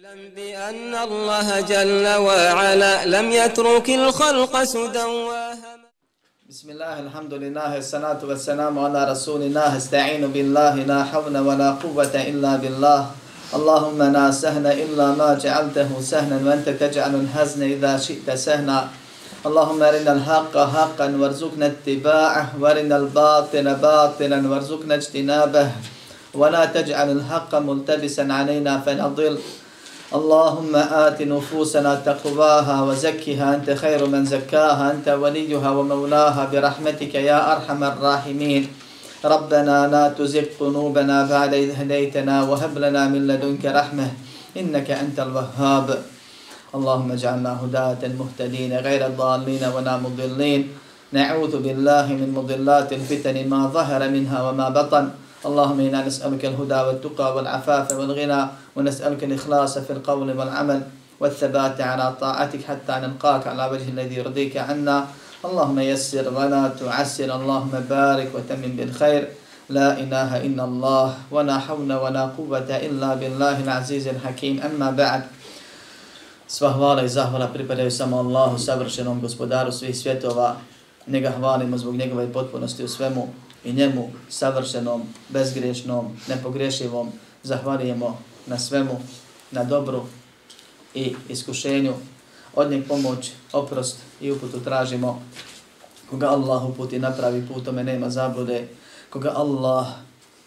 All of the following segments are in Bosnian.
اعلم بأن الله جل وعلا لم يترك الخلق سدى بسم الله الحمد لله الصلاة والسلام على رسول الله. استعين بالله لا حول ولا قوة إلا بالله. اللهم لا سهل إلا ما جعلته سهلا وأنت تجعل الحزن إذا شئت سهلا. اللهم أرنا الحق حقا وارزقنا اتباعه. وأرنا الباطل باطلا وارزقنا اجتنابه. ولا تجعل الحق ملتبسا علينا فنضل اللهم آت نفوسنا تقواها وزكها أنت خير من زكاها أنت وليها ومولاها برحمتك يا أرحم الراحمين. ربنا لا تزغ قلوبنا بعد إذ هديتنا وهب لنا من لدنك رحمة إنك أنت الوهاب. اللهم اجعلنا هداة مهتدين غير الضالين ولا مضلين. نعوذ بالله من مضلات الفتن ما ظهر منها وما بطن. اللهم إنا نسألك الهدى والتقى والعفاف والغنى ونسألك الإخلاص في القول والعمل والثبات على طاعتك حتى نلقاك على وجه الذي يرضيك عنا اللهم يسر ولا تعسر اللهم بارك وتمن بالخير لا إله إلا الله ولا حول ولا قوة إلا بالله العزيز الحكيم أما بعد Sva hvala i zahvala pripadaju samo Allahu, savršenom gospodaru svih svjetova. Njega hvalimo zbog njegove potpunosti u svemu i njemu savršenom, bezgrešnom, nepogrešivom zahvalijemo na svemu, na dobru i iskušenju. Od njeg pomoć, oprost i uputu tražimo. Koga Allah uputi napravi putome nema zablude. Koga Allah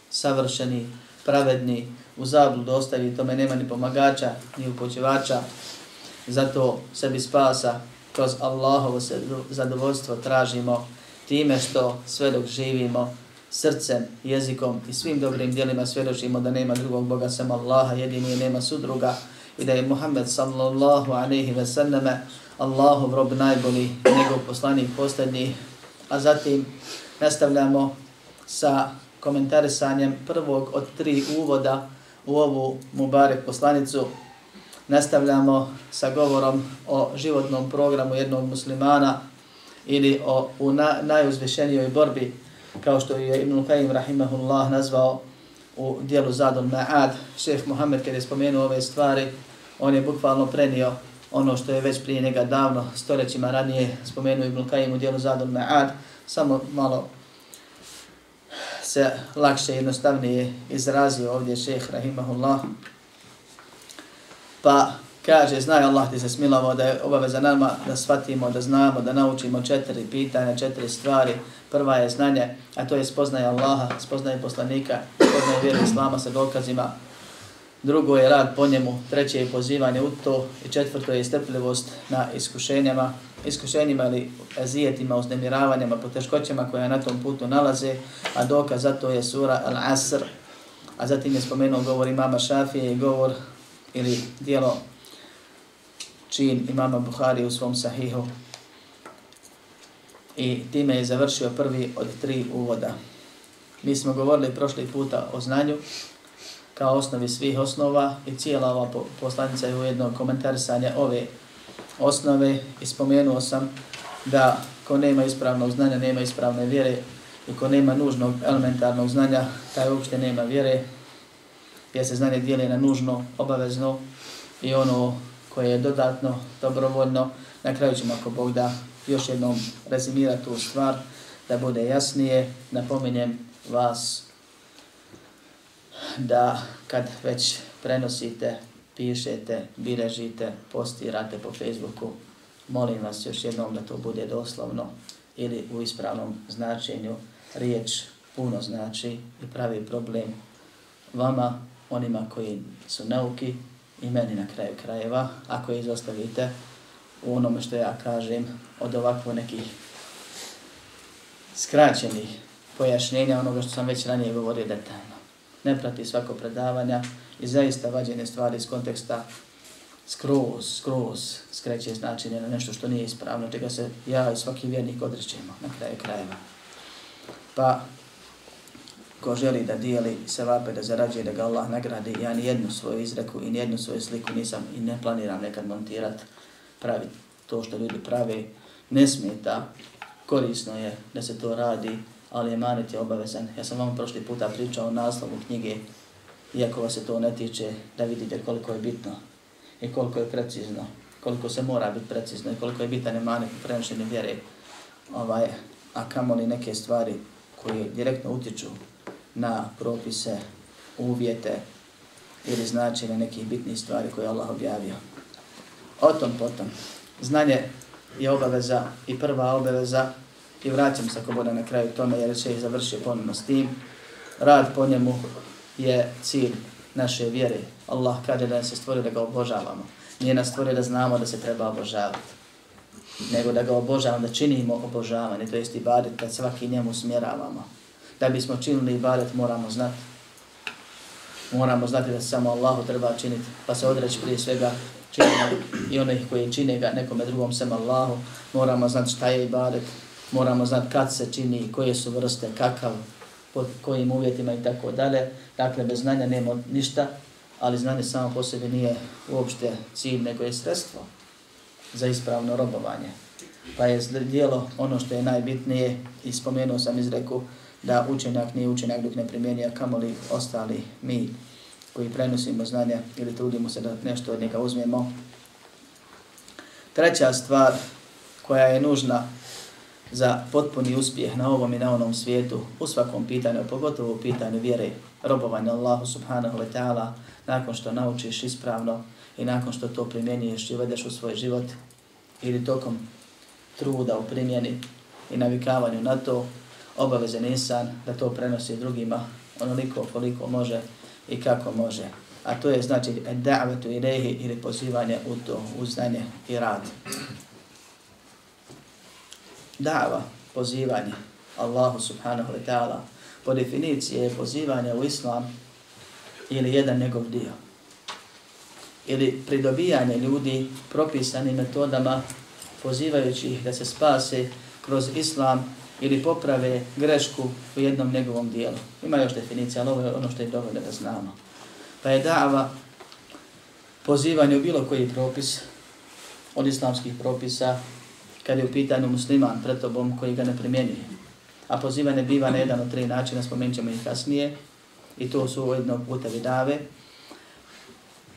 savršeni, pravedni, u zabludu ostavi, tome nema ni pomagača, ni upoćevača. Zato sebi spasa kroz Allahovo zadovoljstvo tražimo time što sve dok živimo srcem, jezikom i svim dobrim dijelima svjedočimo da nema drugog Boga sem Allaha, jedini je nema sudruga i da je Muhammed sallallahu alaihi ve sallame Allahov rob najbolji, njegov poslanik posljednji. A zatim nastavljamo sa komentarisanjem prvog od tri uvoda u ovu Mubarek poslanicu. Nastavljamo sa govorom o životnom programu jednog muslimana, ili o u na, najuzvišenijoj borbi kao što je Ibn Qayyim rahimahullah nazvao u dijelu Zadul Ma'ad. šef Muhammed kada je spomenuo ove stvari, on je bukvalno prenio ono što je već prije njega davno, stoljećima ranije spomenuo Ibn Qayyim u dijelu Zadul Ma'ad, samo malo se lakše i jednostavnije izrazio ovdje šeheh rahimahullah. Pa kaže, znaj Allah ti se smilovao da je obaveza nama da shvatimo, da znamo, da naučimo četiri pitanja, četiri stvari. Prva je znanje, a to je spoznaje Allaha, spoznaje poslanika, spoznaje vjeru Islama sa dokazima. Drugo je rad po njemu, treće je pozivanje u to i četvrto je strpljivost na iskušenjama, iskušenjima ili azijetima, uznemiravanjama, poteškoćama koja na tom putu nalaze, a dokaz za to je sura Al-Asr, a zatim je spomenuo govor imama Šafije i govor ili dijelo čin imama Buhari u svom sahihu. I time je završio prvi od tri uvoda. Mi smo govorili prošli puta o znanju kao osnovi svih osnova i cijela ova poslanica je ujedno komentarisanje ove osnove i spomenuo sam da ko nema ispravnog znanja, nema ispravne vjere i ko nema nužnog elementarnog znanja, taj uopšte nema vjere jer se znanje dijeli na nužno, obavezno i ono koje je dodatno, dobrovoljno. Na kraju ćemo, ako Bog da, još jednom rezimirati tu stvar, da bude jasnije. Napominjem vas da kad već prenosite, pišete, biležite, postirate po Facebooku, molim vas još jednom da to bude doslovno ili u ispravnom značenju. Riječ puno znači i pravi problem vama, onima koji su nauki, i meni na kraju krajeva, ako je izostavite u onome što ja kažem od ovakvo nekih skraćenih pojašnjenja onoga što sam već ranije govorio detaljno. Ne prati svako predavanja i zaista vađene stvari iz konteksta skroz, skroz skreće značenje na nešto što nije ispravno, čega se ja i svaki vjernik odrećemo na kraju krajeva. Pa ko želi da dijeli sevape, da zarađuje da ga Allah nagradi, ja ni jednu svoju izreku i ni jednu svoju sliku nisam i ne planiram nekad montirati, pravi to što ljudi prave, ne smeta, korisno je da se to radi, ali je manet je obavezan. Ja sam vam prošli puta pričao o naslovu knjige, iako vas se to ne tiče, da vidite koliko je bitno i koliko je precizno, koliko se mora biti precizno i koliko je bitan emanet u prenošenju vjere, ovaj, a kamoli neke stvari koje direktno utječu na propise, uvjete ili značenje nekih bitnih stvari koje Allah objavio. O tom potom, znanje je obaveza i prva obaveza i vraćam se ako bude na kraju tome jer će ih završio ponovno s tim. Rad po njemu je cilj naše vjere. Allah kaže da se stvori da ga obožavamo. Nije nas stvorio da znamo da se treba obožavati. Nego da ga obožavamo, da činimo obožavanje, to jest ibadet, da svaki njemu smjeravamo. Da bismo činili ibadet moramo znati. Moramo znati da samo Allahu treba činiti, pa se odreći prije svega činjenja i onih koji čine ga nekome drugom sem Allahu. Moramo znati šta je ibadet, moramo znati kad se čini, koje su vrste, kakav, pod kojim uvjetima i tako dalje. Dakle, bez znanja nema ništa, ali znanje samo po sebi nije uopšte cilj, nego je sredstvo za ispravno robovanje. Pa je dijelo ono što je najbitnije i spomenuo sam izreku da učenjak nije učenjak dok ne primjenija kamoli ostali mi koji prenosimo znanja ili trudimo se da nešto od njega uzmemo. Treća stvar koja je nužna za potpuni uspjeh na ovom i na onom svijetu, u svakom pitanju, pogotovo u pitanju vjere, robovanja Allahu subhanahu wa ta'ala, nakon što naučiš ispravno i nakon što to primjenjuješ i uvedeš u svoj život, ili tokom truda u primjeni i navikavanju na to, obaveze insan da to prenosi drugima onoliko koliko može i kako može. A to je znači da'vatu ilaihi ili pozivanje u to, u znanje i rad da'va, pozivanje Allahu subhanahu wa ta'ala, po definiciji je pozivanje u islam ili jedan njegov dio. Ili pridobijanje ljudi propisanim metodama pozivajući ih da se spase kroz islam ili poprave grešku u jednom njegovom dijelu. Ima još definicija, ali ovo je ono što je dovoljno da znamo. Pa je da'va pozivanje u bilo koji propis od islamskih propisa kad je u pitanju musliman pred tobom koji ga ne primjenjuje. A pozivanje biva na jedan od tri načina, spomenut ćemo ih kasnije, i to su ujedno puta dave.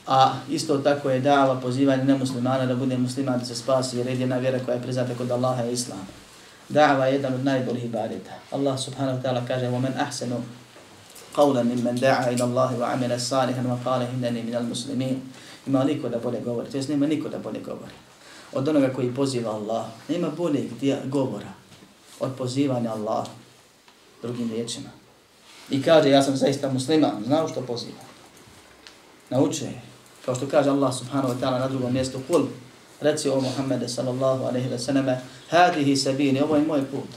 A isto tako je dava pozivanje nemuslimana da bude musliman da se spasi, jer jedina vjera koja je priznata kod Allaha je Islam Dava je jedan od najboljih ibadeta. Allah subhanahu wa ta'ala kaže وَمَنْ أَحْسَنُ قَوْلًا مِمَّنْ دَعَا إِلَى اللَّهِ وَعَمِلَ صَالِحًا وَقَالَ إِنَّنِي مِنَ الْمُسْلِمِينَ Ima niko da bolje govori, to jest nema niko da bolje govori od onoga koji poziva Allah. Nema boljeg govora od pozivanja Allah drugim riječima. I kaže, ja sam zaista musliman, znao što poziva. Nauče je. Kao što kaže Allah subhanahu wa ta'ala na drugom mjestu, kul, reci o Muhammede sallallahu alaihi wa sallam, hadihi sabini, ovo je moj put.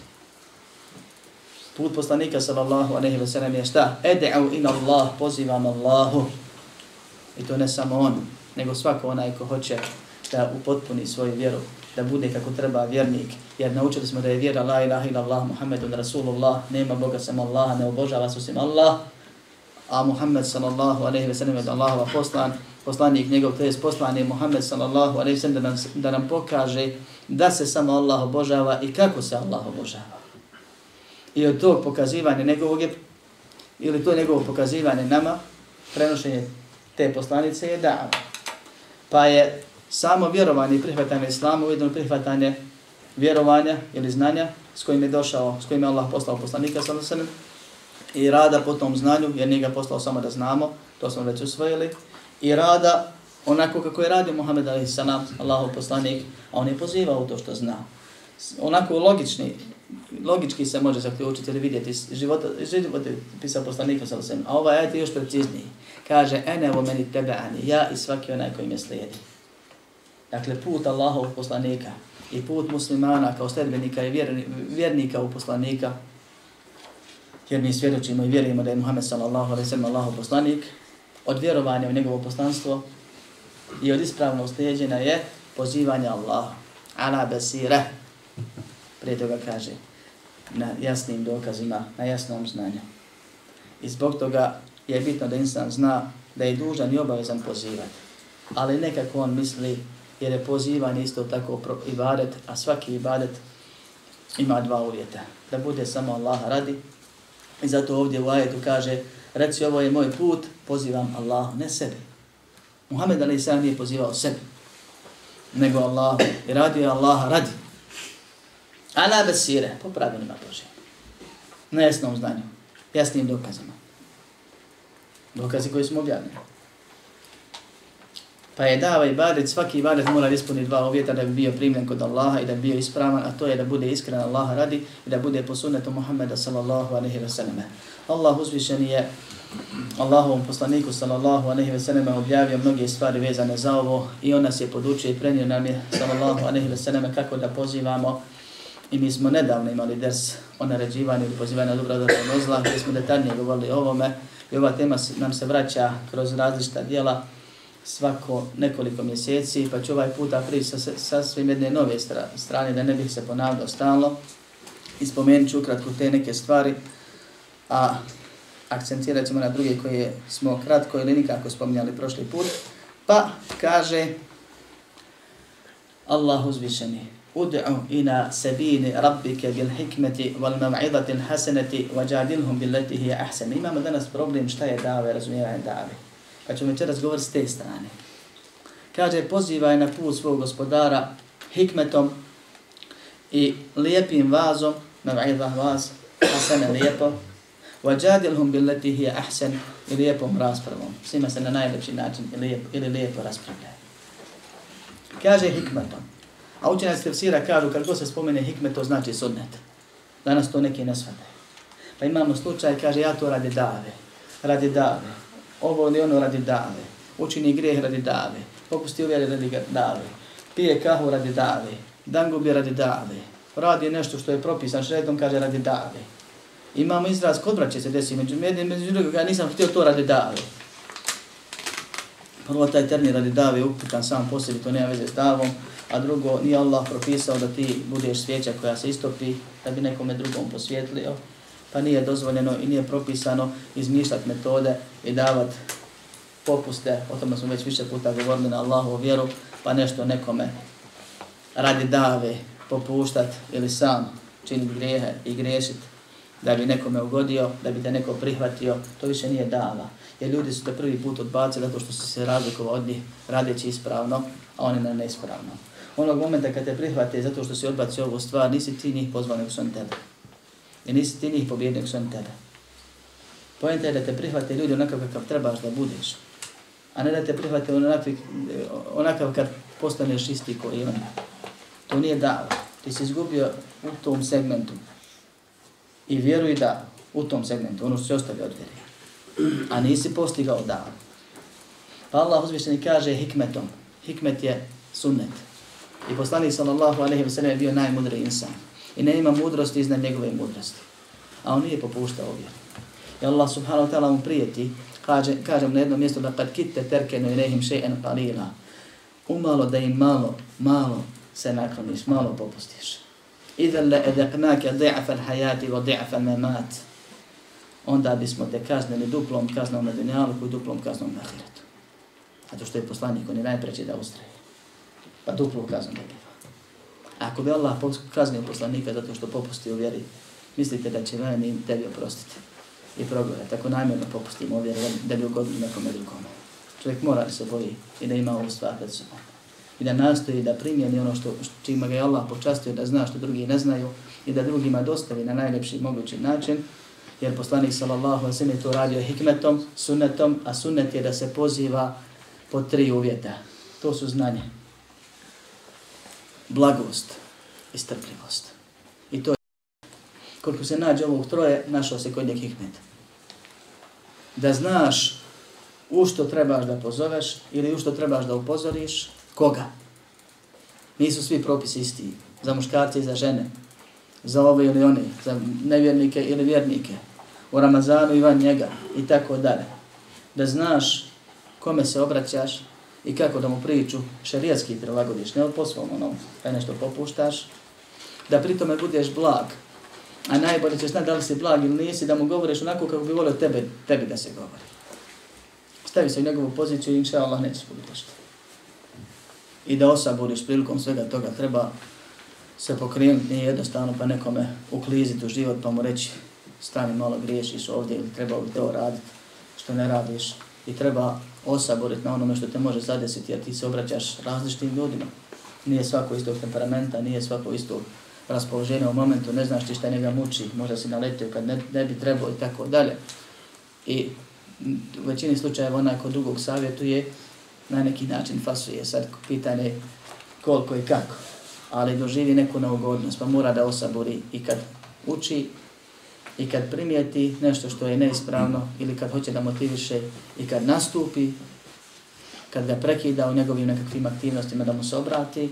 Put poslanika sallallahu alaihi ve sellem je šta? Ede'u in Allah, pozivam Allahu. I to ne samo on, nego svako onaj ko hoće da upotpuni svoju vjeru, da bude kako treba vjernik, jer naučili smo da je vjera la ilaha ila Allah, Muhammedun Rasulullah, nema Boga sam Allaha, ne obožava se osim Allah, a Muhammed sallallahu alaihi ve sallam je Allahova poslan, poslanik njegov, to je poslan Muhammed sallallahu alaihi ve sallam da, da nam pokaže da se samo Allah obožava i kako se Allah obožava. I od tog pokazivanja njegovog je, ili to njegovo pokazivanje nama, prenošenje te poslanice je da. Pa je samo vjerovanje i prihvatanje islama, ujedno prihvatanje vjerovanja ili znanja s kojim je došao, s kojim je Allah poslao poslanika sallallahu alaihi ve i rada po tom znanju, jer nije ga poslao samo da znamo, to smo već usvojili, i rada onako kako je radio Muhammed a.s. Allahov poslanik, a on je pozivao to što zna. Onako logični, logički se može zaključiti ili vidjeti života, života je pisao poslanika sallallahu alejhi a ovaj ajet je još precizniji. Kaže, ene vo meni tebe ani, ja i svaki onaj koji me slijedi. Dakle, put Allahov poslanika i put muslimana kao sledbenika i vjernika u poslanika, jer mi svjedočimo i vjerujemo da je Muhammed sallallahu alaihi sallam Allahov poslanik, od vjerovanja u njegovo poslanstvo i od ispravnog slijedjenja je pozivanje Allaha. ala besire. prije toga kaže, na jasnim dokazima, na jasnom znanju. I zbog toga je bitno da insan zna da je dužan i obavezan pozivati. Ali nekako on misli jer je pozivanje isto tako ibadet, a svaki ibadet ima dva uvjeta. Da bude samo Allaha radi. I zato ovdje u ajetu kaže, reci ovo je moj put, pozivam Allahu, ne sebi. Muhammed a.s. Nije pozivao sebi, nego Allah i radio je Allaha radi. Ala besire, po pravilima Bože. Na jasnom znanju, jasnim dokazama. Dokazi koji smo objavili. Pa je dava i badet, svaki badet mora ispuniti dva uvjeta da bi bio primljen kod Allaha i da bi bio ispravan, a to je da bude iskren Allaha radi i da bude po sunnetu Muhammeda sallallahu alaihi wa sallam. Allah uzvišen je Allahovom poslaniku sallallahu alaihi wa sallam objavio mnoge stvari vezane za ovo i on nas je podučio i prenio nam je sallallahu alaihi wa sallam kako da pozivamo i mi smo nedavno imali ders o naređivanju ili pozivanju dobro da zla, gdje smo detaljnije govorili o ovome i ova tema nam se vraća kroz različita dijela svako nekoliko mjeseci, pa ću ovaj puta prići sa, sa svim jedne nove strane, da ne bih se ponavljao stalno. I spomenut ću ukratko te neke stvari, a akcentirat ćemo na druge koje smo kratko ili nikako spominjali prošli put. Pa kaže Allah uzvišeni, Ud'u ina sabini rabbike bil hikmeti wal mav'idati hasanati wajadilhum bil hiya ahsan. Imamo danas problem šta je dave, razumijevanje dave Pa ćemo večeras govoriti s te strane. Kaže, pozivaj na put svog gospodara hikmetom i lijepim vazom, na va'idah vaz, hasene lijepo, وَجَادِلْهُمْ بِلَّتِهِ هِيَ أَحْسَنِ i lijepom raspravom. Svima se na najlepši način ili lijepo, ili lijepo raspravlja. Kaže hikmetom. A učenjaci tefsira kažu, kad god se spomene hikmet, to znači sunnet. Danas to neki ne shvate. Pa imamo slučaj, kaže, ja to radi dave. Radi dave ovo ili ono radi dave, učini grijeh radi dave, popusti uvjeri radi dave, pije kahu radi dave, dan radi dave, radi nešto što je propisan, šredom kaže radi dave. Imamo izraz kod braće se desi, među jednim, među drugim, ja nisam htio to radi dave. Prvo taj termin radi dave uputan sam po sebi, to nema veze s davom, a drugo, nije Allah propisao da ti budeš svijeća koja se istopi, da bi nekome drugom posvjetlio, pa nije dozvoljeno i nije propisano izmišljati metode i davati popuste, o tome smo već više puta govorili na Allahu vjeru, pa nešto nekome radi dave popuštat ili sam činiti grijehe i griješiti da bi nekome ugodio, da bi te neko prihvatio, to više nije dava. Jer ljudi su te prvi put odbacili zato što su se razlikovali od njih radeći ispravno, a oni na neispravno. Onog momenta kad te prihvate zato što si odbacio ovu stvar, nisi ti njih pozvao nego su tebe. I nisi ti njih pobjednik oni tebe. Pojenta je da te prihvate ljudi onakav kakav trebaš da budeš. A ne da te prihvate onakvi, onakav kad postaneš isti koji on. To nije dao. Ti si izgubio u tom segmentu. I vjeruj da u tom segmentu, ono što se ostavi od vjeri. A nisi postigao dao. Pa Allah uzvišeni kaže hikmetom. Hikmet je sunnet. I poslanik sallallahu alaihi wa sallam je bio najmudri insan i ne ima mudrosti iznad njegove mudrosti. A on nije popuštao vjeru. I Allah subhanahu wa ta'ala mu prijeti, kaže, kaže na jednom mjestu da kad kitte terkenu i nehim še'en qalila, umalo da im malo, malo se nakloniš, malo popustiš. Idan le edeknake di'afel l-hajati wa di'afel memat, onda bismo te kaznili duplom kaznom na dunjalu i duplom kaznom na ahiretu. Zato što je poslanik, on je najpreći da ustraje. Pa duplu kaznu da. Ako bi Allah kaznio poslanika zato što popusti u vjeri, mislite da će meni i tebi oprostiti i progledati. Tako najmjerno popustimo u vjeri da bi ugodili nekome drugome. Čovjek mora da se boji i da ima ovu stvar pred sobom. I da nastoji da primjeni ono što, čima ga je Allah počastio da zna što drugi ne znaju i da drugima dostavi na najljepši mogući način. Jer poslanik sallallahu alejhi ve je to radio hikmetom, sunnetom, a sunnet je da se poziva po tri uvjeta. To su znanje, blagost i strpljivost. I to je koliko se nađe ovog troje, našao se kod njeg hikmet. Da znaš u što trebaš da pozoveš ili u što trebaš da upozoriš, koga? Nisu svi propisi isti, za muškarce i za žene, za ove ili one, za nevjernike ili vjernike, u Ramazanu i van njega i tako dalje. Da znaš kome se obraćaš, i kako da mu priču šerijatski prilagodiš, ne po svom onom, da e, nešto popuštaš, da pritome budeš blag, a najbolje ćeš znati da li si blag ili nisi, da mu govoriš onako kako bi volio tebe, tebi da se govori. Stavi se u njegovu poziciju i inša Allah neće buditi što. I da osaboriš prilikom svega toga, treba se pokrenuti, nije jednostavno pa nekome ukliziti u život pa mu reći stani malo griješiš ovdje ili treba bi to raditi što ne radiš i treba osaboriti na onome što te može zadesiti, jer ti se obraćaš različitim ljudima. Nije svako istog temperamenta, nije svako istog raspoloženja u momentu, ne znaš ti šta njega muči, možda si naletio kad ne, ne bi trebao i tako dalje. I u većini slučajeva onaj kod drugog savjetuje, na neki način fasuje. Sad pitanje koliko i kako, ali doživi neku neugodnost, pa mora da osabori i kad uči i kad primijeti nešto što je neispravno ili kad hoće da motiviše i kad nastupi, kad ga prekida u njegovim nekakvim aktivnostima da mu se obrati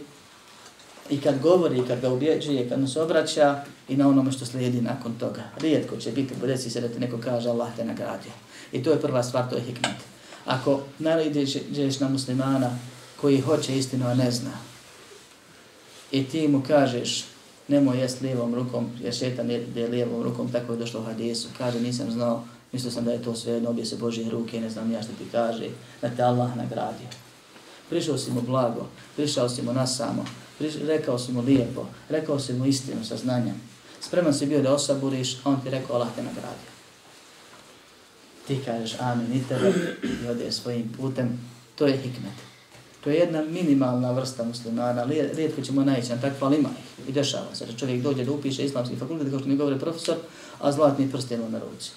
i kad govori, kad ga ubjeđuje, kad mu se obraća i na onome što slijedi nakon toga. Rijetko će biti, desi se da ti neko kaže Allah te nagradio. I to je prva stvar, to je hikmet. Ako naredeš na muslimana koji hoće istinu, a ne zna, i ti mu kažeš nemoj jest lijevom rukom, jer šetan je, lijevom rukom, tako je došlo u hadisu. Kaže, nisam znao, mislio sam da je to sve jedno, obje se Božje ruke, ne znam ja što ti kaže, da te Allah nagradio. Prišao si mu blago, prišao si mu nasamo, priš, rekao si mu lijepo, rekao si mu istinu sa znanjem. Spreman si bio da osaburiš, a on ti rekao, Allah te nagradio. Ti kažeš amin i tebe i ode svojim putem, to je hikmet. To je jedna minimalna vrsta muslimana, rijetko ćemo naći na takva, ali ima ih. I dešava se da čovjek dođe da upiše islamski fakultet, kao što mi govore profesor, a zlatni prsten na ruci.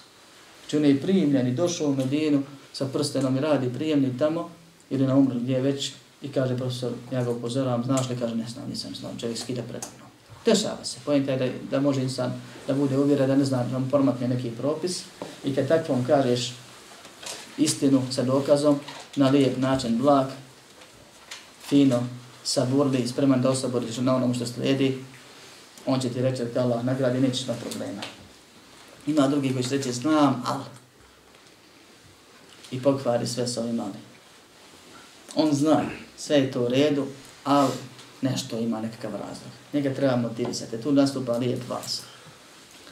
Znači on je primljen i došao u Medinu sa prstenom i radi prijemni tamo, ili na umru gdje već, i kaže profesor, ja ga upozoravam, znaš li, kaže, ne znam, nisam znam, čovjek skida predavno. Dešava se, pojenta je da, da može insan da bude uvjeren da ne zna, da formatne neki propis, i kad takvom kažeš istinu sa dokazom, na lijep način, blag, fino saburli, spreman da osaboriš na onom što slijedi, on će ti reći da Allah nagradi, nećeš na problema. Ima drugi koji će reći, znam, ali. I pokvari sve s ovim ali. On zna, sve je to u redu, ali nešto ima nekakav razlog. Njega treba motivisati. Tu nastupa lijep vas.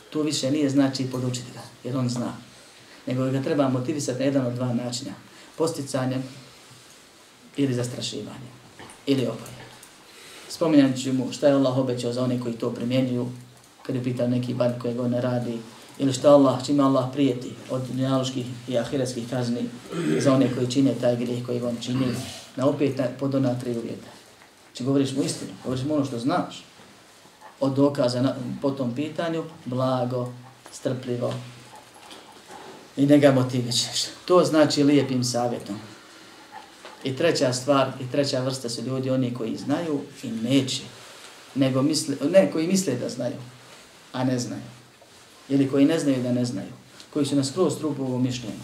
Tu više nije znači podučiti ga, jer on zna. Nego ga treba motivisati na jedan od dva načina. Posticanjem ili zastrašivanjem ili oboje. Spominjat ću mu šta je Allah obećao za one koji to primjenjuju, kad je pitao neki bar koji go ne radi, ili šta Allah, čime Allah prijeti od dunjaloških i ahiretskih kazni za one koji čine taj grijeh koji vam čini, na opet na, pod ona tri uvjeta. Či govoriš mu istinu, govoriš mu ono što znaš, od dokaza na, po tom pitanju, blago, strpljivo, i ne ga motivićeš. To znači lijepim savjetom. I treća stvar, i treća vrsta su ljudi, oni koji znaju i neće, nego misle, ne, koji misle da znaju, a ne znaju. Ili koji ne znaju da ne znaju. Koji su nas kroz trupu ovo mišljenju.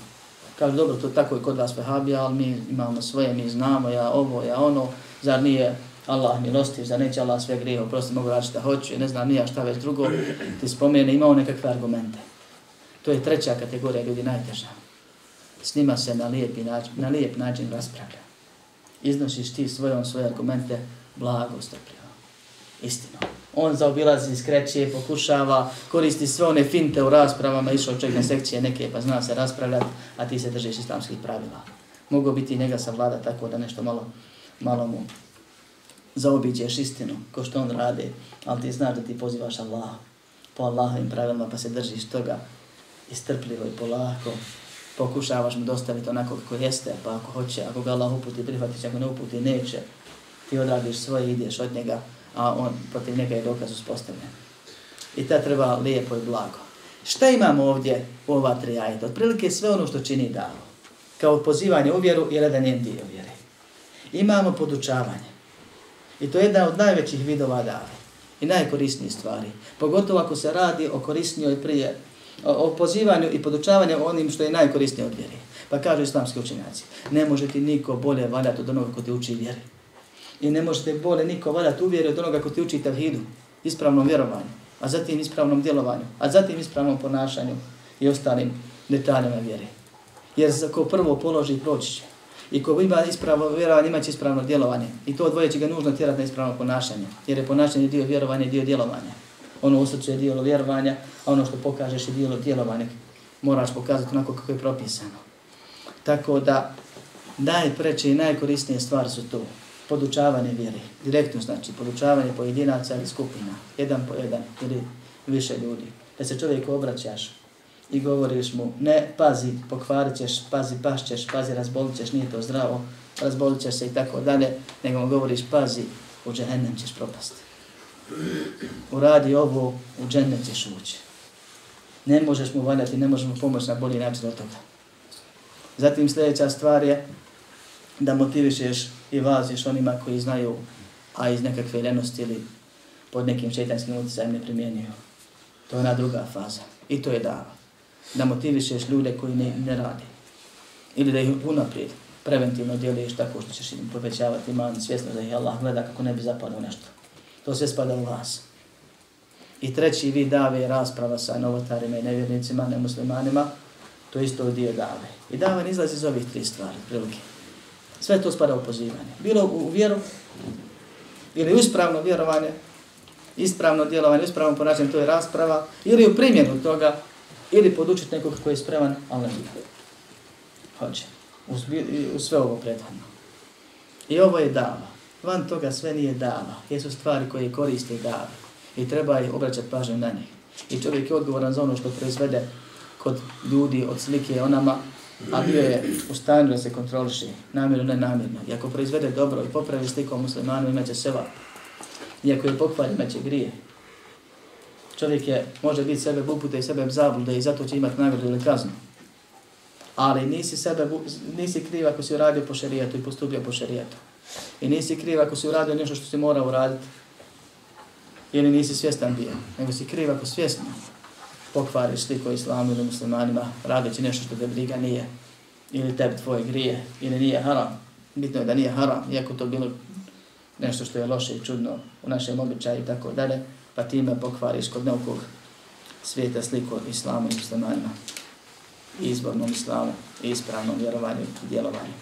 Kažu, dobro, to tako je kod vas vehabija, ali mi imamo svoje, mi znamo, ja ovo, ja ono, zar nije Allah milostiv, zar neće Allah sve grije, prosto mogu raditi šta hoću, ne znam nija šta već drugo, ti spomene, imao nekakve argumente. To je treća kategorija ljudi najteža. S njima se na, lijep, način, na lijep način raspravlja iznosiš ti svojom svoje argumente blago strpljivo. Istino. On zaobilazi, skreće, pokušava, koristi sve one finte u raspravama, išao čovjek na sekcije neke pa zna se raspravljati, a ti se držiš islamskih pravila. Mogu biti njega savlada tako da nešto malo, malo mu zaobiđeš istinu, ko što on radi, ali ti znaš da ti pozivaš Allah po Allahovim pravilima pa se držiš toga istrpljivo i polako, pokušavaš mu dostaviti onako kako jeste, pa ako hoće, ako ga Allah uputi, prihvatiš, ako ne uputi, neće, ti odradiš svoje, ideš od njega, a on protiv njega je dokaz uspostavljen. I ta treba lijepo i blago. Šta imamo ovdje u ova tri ajeta? Otprilike sve ono što čini davo. Kao pozivanje u vjeru i jedan njen dio vjere. Imamo podučavanje. I to je jedna od najvećih vidova dave. I najkorisnijih stvari. Pogotovo ako se radi o korisnijoj prije o pozivanju i podučavanju onim što je najkorisnije od vjere. Pa kažu islamski učenjaci, ne može ti niko bolje valjati od onoga ko te uči vjeri. I ne možete bolje niko valjati u vjeri od onoga ko te uči tevhidu, ispravnom vjerovanju, a zatim ispravnom djelovanju, a zatim ispravnom ponašanju i ostalim detaljima vjere. Jer ko prvo položi proći će. I ko ima ispravno vjerovanje, imaće ispravno djelovanje. I to odvoje će ga nužno tjerati na ispravno ponašanje. Jer je ponašanje dio vjerovanja i dio djelovanja ono u srcu je dijelo vjerovanja, a ono što pokažeš je dijelo djelovanja. Moraš pokazati onako kako je propisano. Tako da najpreće i najkorisnije stvari su to podučavanje vjere. Direktno znači podučavanje pojedinaca ili skupina. Jedan po jedan ili više ljudi. Da se čovjeku obraćaš i govoriš mu ne, pazi, pokvarit ćeš, pazi, pašćeš, pazi, razbolit ćeš, nije to zdravo, razbolit ćeš se i tako dalje, nego mu govoriš pazi, u džehennem ćeš propasti. Uradi ovo, u džennet ćeš ući. Ne možeš mu valjati, ne možeš mu pomoći na bolji način od toga. Zatim sljedeća stvar je da motivišeš i vaziš onima koji znaju, a iz nekakve ljenosti ili pod nekim šeitanskim utjecajem ne primjenjuju. To je ona druga faza. I to je dava. Da motivišeš ljude koji ne, ne radi. Ili da ih unaprijed preventivno djeluješ tako što ćeš im povećavati iman svjesno da ih Allah gleda kako ne bi zapadao nešto. To sve spada u vas. I treći vid dave je rasprava sa novotarima i nevjernicima, nemuslimanima. To isto je dio dave. I davan izlazi iz ovih tri stvari, prilike. Sve to spada u pozivanje. Bilo u vjeru, ili uspravno vjerovanje, ispravno djelovanje, ispravno ponašanje, to je rasprava, ili u primjenu toga, ili podučiti nekog koji je spreman, ali ne Hoće. U, u sve ovo prethodno. I ovo je dava. Van toga sve nije dano. Jesu stvari koje koriste dano I treba je obraćati pažnju na njih. I čovjek je odgovoran za ono što proizvede kod ljudi od slike onama, a bio je u stanju da se kontroliši, namjerno, ne namjerno. I ako proizvede dobro i popravi sliku muslimanu, imaće seva. I ako je pokvalj, imaće grije. Čovjek je, može biti sebe bupute i sebe zablude i zato će imati nagradu ili kaznu. Ali nisi, sebe, nisi kriv ako si uradio po šerijetu i postupio po šerijetu. I nisi kriv ako si uradio nešto što si mora uraditi. Ili nisi svjestan bio. Nego si kriv ako svjesno pokvariš sliku islamu ili muslimanima radeći nešto što te briga nije. Ili tebi tvoje grije. Ili nije haram. Bitno je da nije haram. Iako to bilo nešto što je loše i čudno u našem običaju i tako dalje. Pa time pokvariš kod nekog svijeta sliku islamu i muslimanima. Izbornom islamu i ispravnom vjerovanju i djelovanju.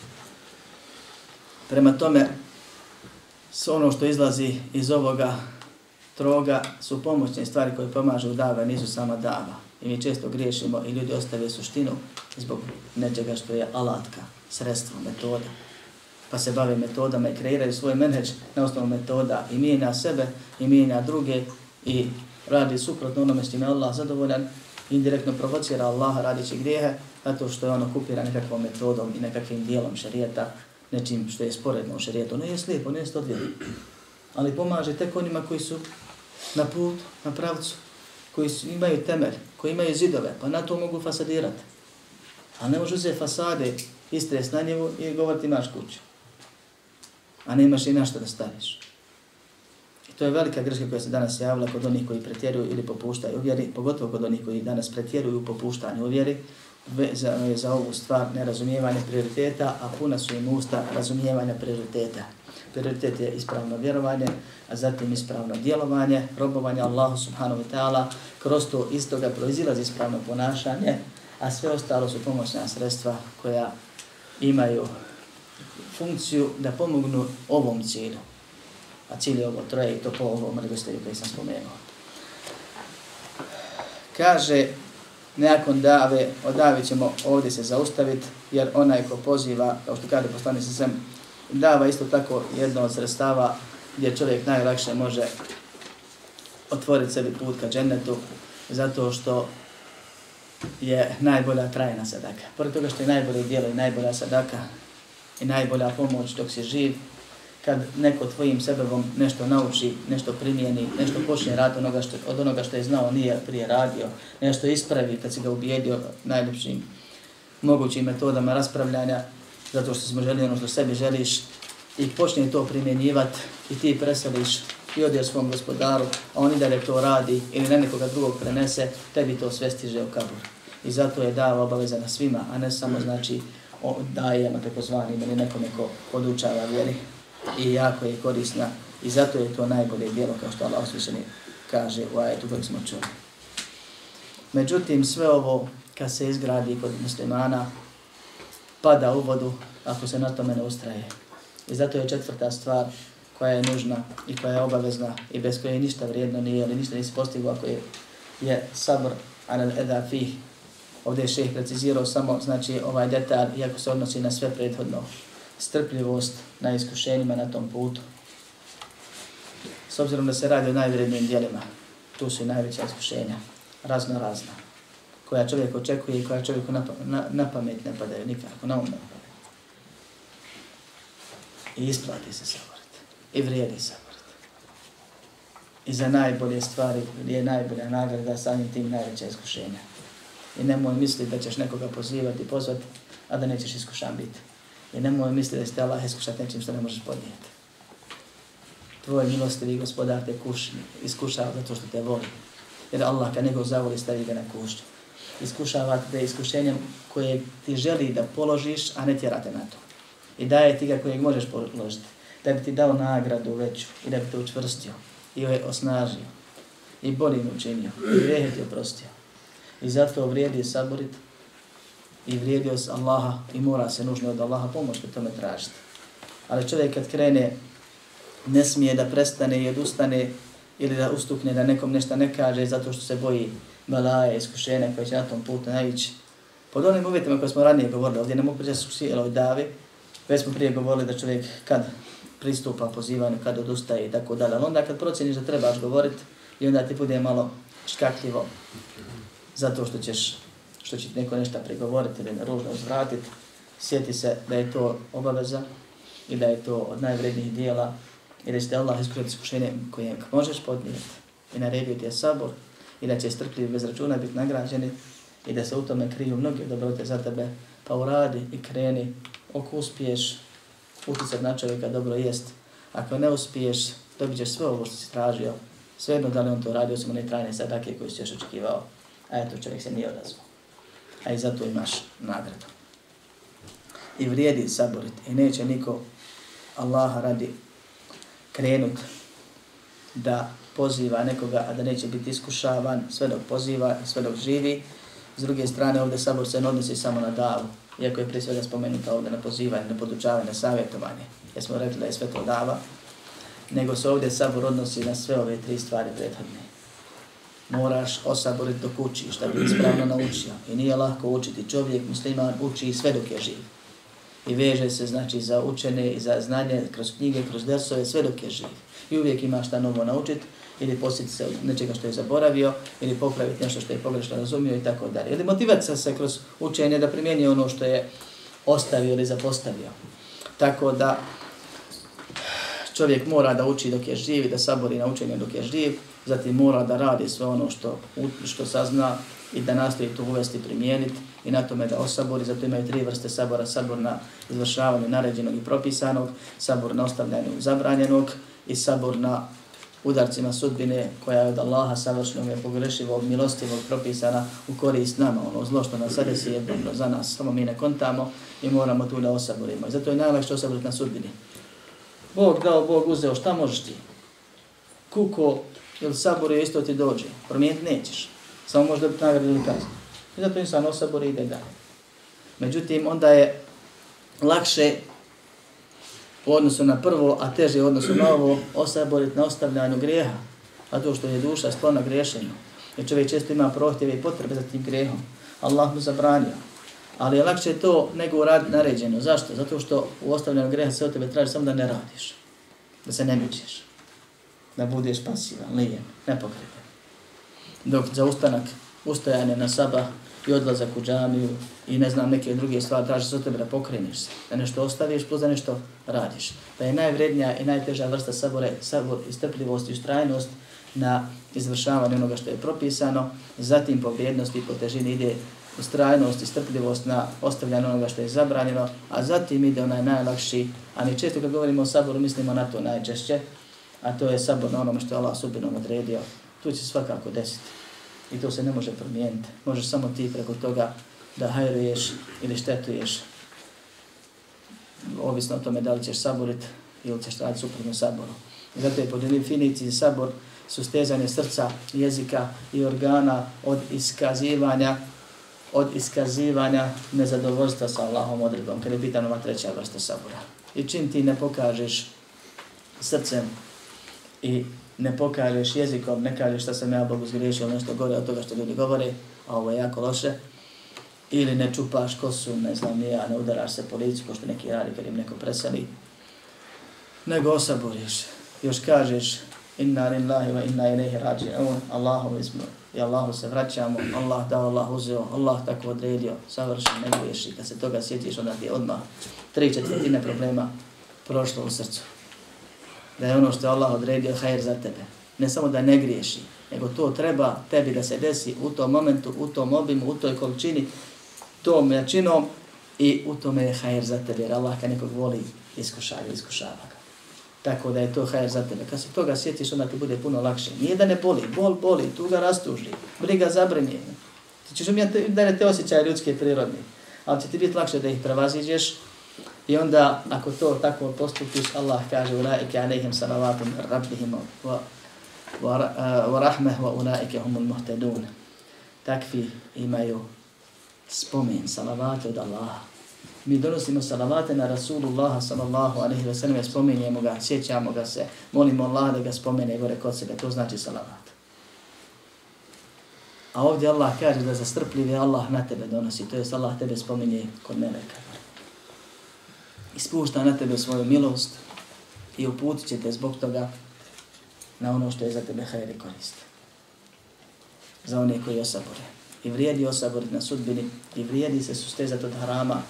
Prema tome, s ono što izlazi iz ovoga troga su pomoćne stvari koje pomažu u dava, nisu sama dava. I mi često griješimo i ljudi ostave suštinu zbog nečega što je alatka, sredstvo, metoda. Pa se bave metodama i kreiraju svoj menheđ na osnovu metoda i mijenja sebe i mijenja druge i radi suprotno onome s čime Allah zadovoljan indirektno provocira Allaha radići grijehe zato što je ono okupiran nekakvom metodom i nekakvim dijelom šarijeta nečim što je sporedno u šarijetu. Ne ono je slijepo, ne ono je odvijeno. Ali pomaže tek onima koji su na put, na pravcu, koji su, imaju temelj, koji imaju zidove, pa na to mogu fasadirati. A ne može uzeti fasade, istres na njevu i govoriti imaš kuću. A ne imaš i našta da staviš. I to je velika greška koja se danas javila kod onih koji pretjeruju ili popuštaju vjeri, pogotovo kod onih koji danas pretjeruju u popuštanju vezano je za ovu stvar nerazumijevanje prioriteta, a puna su im usta razumijevanja prioriteta. Prioritet je ispravno vjerovanje, a zatim ispravno djelovanje, robovanje Allahu subhanahu wa ta'ala, kroz to iz toga proizilazi ispravno ponašanje, a sve ostalo su pomoćna sredstva koja imaju funkciju da pomognu ovom cilju. A cilj je ovo troje i to po ovom redostoju koji sam spomenuo. Kaže, nakon dave, od dave ćemo ovdje se zaustaviti, jer onaj ko poziva, kao što kada postane se sem, dava isto tako jedno od sredstava gdje čovjek najlakše može otvoriti sebi put ka džennetu, zato što je najbolja trajna sadaka. Pored toga što je najbolje dijelo i najbolja sadaka i najbolja pomoć dok si živ, kad neko tvojim sebebom nešto nauči, nešto primijeni, nešto počne raditi onoga što, od onoga što je znao, nije prije radio, nešto ispravi kad si ga ubijedio najljepšim mogućim metodama raspravljanja, zato što smo želi ono što sebi želiš, i počne to primjenjivati i ti preseliš i odješ svom gospodaru, a on i dalje to radi ili ne nekoga drugog prenese, tebi to sve stiže u kabur. I zato je dava obaveza na svima, a ne samo znači o, dajemo tako zvanim ili nekome ko podučava vjeri i jako je korisna i zato je to najbolje djelo kao što Allah usvišeni kaže u ajetu kojeg smo čuli. Međutim, sve ovo kad se izgradi kod muslimana pada u vodu ako se na tome ne ustraje. I zato je četvrta stvar koja je nužna i koja je obavezna i bez koje ništa vrijedno nije ili ništa nisi postigao ako je, je sabr anal eda fih. Ovdje je šeh precizirao samo znači ovaj detalj iako se odnosi na sve prethodno strpljivost na iskušenjima na tom putu. S obzirom da se radi o najvrednijim dijelima, tu su i najveća iskušenja, razno razna, koja čovjek očekuje i koja čovjeku na, pa- na, na pamet ne padaju nikako, na um ne padaju. I isplati se saboriti. I vrijedi saboriti. I za najbolje stvari je najbolja nagrada, samim tim najveća iskušenja. I nemoj misliti da ćeš nekoga pozivati, pozvati, a da nećeš iskušan biti. I nemoj misliti da će te Allah iskušati nečim što ne možeš podnijeti. Tvoj milostivi gospodar te kušni, iskušava zato što te voli. Jer Allah kad nego zavoli stavi ga na kušću. Iskušava te iskušenjem koje ti želi da položiš, a ne tjerate na to. I daje ti ga kojeg možeš položiti. Da bi ti dao nagradu veću i da bi te učvrstio i osnažio i boljim učinio i grehe ti oprostio. I zato vrijedi saboriti i vrijedi od Allaha i mora se nužno od Allaha pomoć da tome tražiti. Ali čovjek kad krene ne smije da prestane i odustane ili da ustukne da nekom nešto ne kaže zato što se boji balaje, iskušenja koje će na tom putu naići. Pod onim uvjetima koje smo ranije govorili, ovdje ne mogu pričati su svi davi, već smo prije govorili da čovjek kad pristupa pozivanju, kad odustaje i tako dalje. Ali onda kad procjeniš da trebaš govoriti i onda ti bude malo škakljivo zato što ćeš što će neko nešto pregovoriti ili ružno uzvratiti, sjeti se da je to obaveza i da je to od najvrednijih dijela i da će te Allah iskušati iskušenje koje možeš podnijeti i naredio ti je sabor i da će strpljivi bez računa biti nagrađeni i da se u tome kriju mnogi dobrote za tebe, pa uradi i kreni, ako uspiješ utjecat na čovjeka dobro jest. Ako ne uspiješ, dobit ćeš sve ovo što si tražio, svejedno da li on to radio, samo ne trajne sadake koje si još očekivao, a eto čovjek se nije odazvao. A i zato imaš nagradu. I vrijedi saborit i neće niko Allaha radi krenut da poziva nekoga, a da neće biti iskušavan sve dok poziva i sve dok živi. S druge strane, ovdje sabor se ne odnosi samo na davu, iako je prije svega spomenuta ovdje na pozivanje, na podučavanje, na savjetovanje, jer smo rekli da je sve to dava, nego se ovdje sabor odnosi na sve ove tri stvari prethodne. Moraš osaboriti dok učiš, da bi ispravno naučio. I nije lahko učiti. Čovjek, musliman, uči sve dok je živ. I veže se, znači, za učene i za znanje kroz knjige, kroz dersove, sve dok je živ. I uvijek ima šta novo naučiti ili posjetiti se nečega što je zaboravio, ili popraviti nešto što je pogrešno razumio i tako dalje. Ili motivati se kroz učenje da primijeni ono što je ostavio ili zapostavio. Tako da čovjek mora da uči dok je živ i da sabori na učenje dok je živ, zatim mora da radi sve ono što, što sazna i da nastoji to uvesti primijeniti i na tome da osabori, zato imaju tri vrste sabora, sabor na izvršavanju naređenog i propisanog, sabor na ostavljanju zabranjenog i sabor na udarcima sudbine koja je od Allaha savršenog je pogrešivog, milostivog propisana u korist nama, ono zlo što nas sada si je dobro za nas, samo mi ne kontamo i moramo tu da osaborimo. Zato je najlakše osaboriti na sudbini. Bog dao, Bog uzeo, šta možeš ti? Kuko ili saborio isto ti dođe, promijeniti nećeš. Samo možda biti nagrada ili kazna. I zato insan osabori ide dalje. Međutim, onda je lakše u odnosu na prvo, a teže u odnosu na ovo, osaboriti na ostavljanju greha, a to što je duša sklona grešenju. Jer čovjek često ima prohtjeve i potrebe za tim grehom. Allah mu zabranio. Ali je lakše to nego uraditi naređeno. Zašto? Zato što u ostavljanju greha se od tebe traži samo da ne radiš. Da se ne mičeš. Da budeš pasivan, lijen, nepokretan. Dok za ustanak, ustajanje na sabah i odlazak u džamiju i ne znam neke druge stvari, traži se od tebe da pokreniš se, da nešto ostaviš plus da nešto radiš. Da je najvrednija i najteža vrsta sabore, sabor i strpljivost i ustrajnost na izvršavanju onoga što je propisano, zatim po vrijednosti i po težini ide ustrajnost i strpljivost na ostavljanje onoga što je zabranjeno, a zatim ide onaj najlakši, a mi često kad govorimo o saboru mislimo na to najčešće, a to je sabor na onome što je Allah sudbinom odredio, tu će svakako desiti. I to se ne može promijeniti. Možeš samo ti preko toga da hajruješ ili štetuješ. Ovisno o tome da li ćeš saborit ili ćeš raditi suprotno saboru. Zato je po definiciji sabor sustezanje srca, jezika i organa od iskazivanja od iskazivanja nezadovoljstva sa Allahom odredbom, kada je pitano ova treća vrsta sabora. I čim ti ne pokažeš srcem i ne pokažeš jezikom, ne kažeš šta sam ja Bogu zgriješio, nešto gore od toga što ljudi govore, a ovo je jako loše, ili ne čupaš kosu, ne znam nija, ne udaraš se po licu, ko što neki radi kad im neko preseli, nego osaboriš. Još kažeš, inna lillahi wa inna ilaihi rađi, Allahu smo, i Allahu se vraćamo, Allah dao, Allah uzeo, Allah tako odredio, savršen, ne griješi. Kad se toga sjetiš, onda ti je odmah tri četvrtine problema prošlo u srcu. Da je ono što je Allah odredio hajr za tebe. Ne samo da ne griješi, nego to treba tebi da se desi u tom momentu, u tom obimu, u toj količini, tom jačinom i u tome je hajr za tebe. Jer Allah kad nekog voli, iskušava, iskušava ga. Tako da je to hajr za tebe. Kad se toga sjetiš, onda ti bude puno lakše. Nije da ne boli, bol boli, tuga rastuži, briga zabrinje. Ti ćeš umjeti da ne te osjećaje ljudske prirodne. Ali će ti biti lakše da ih prevaziđeš. I onda, ako to tako postupiš, Allah kaže, ulaike alaihim salavatum rabbihim wa, wa, eh, wa rahmeh wa ulaike humul muhtedun. Takvi imaju spomen, salavate od Allaha mi donosimo salavate na Rasulullah sallallahu alaihi wa sallam, spominjemo ga, sjećamo ga se, molimo Allah da ga spomene gore kod sebe, to znači salavat. A ovdje Allah kaže da za strpljive Allah na tebe donosi, to je Allah tebe spominje kod meleka. Ispušta na tebe svoju milost i uputit će te zbog toga na ono što je za tebe hajri korist. Za one koji osabore. I vrijedi osaboriti na sudbini i vrijedi se sustezati od harama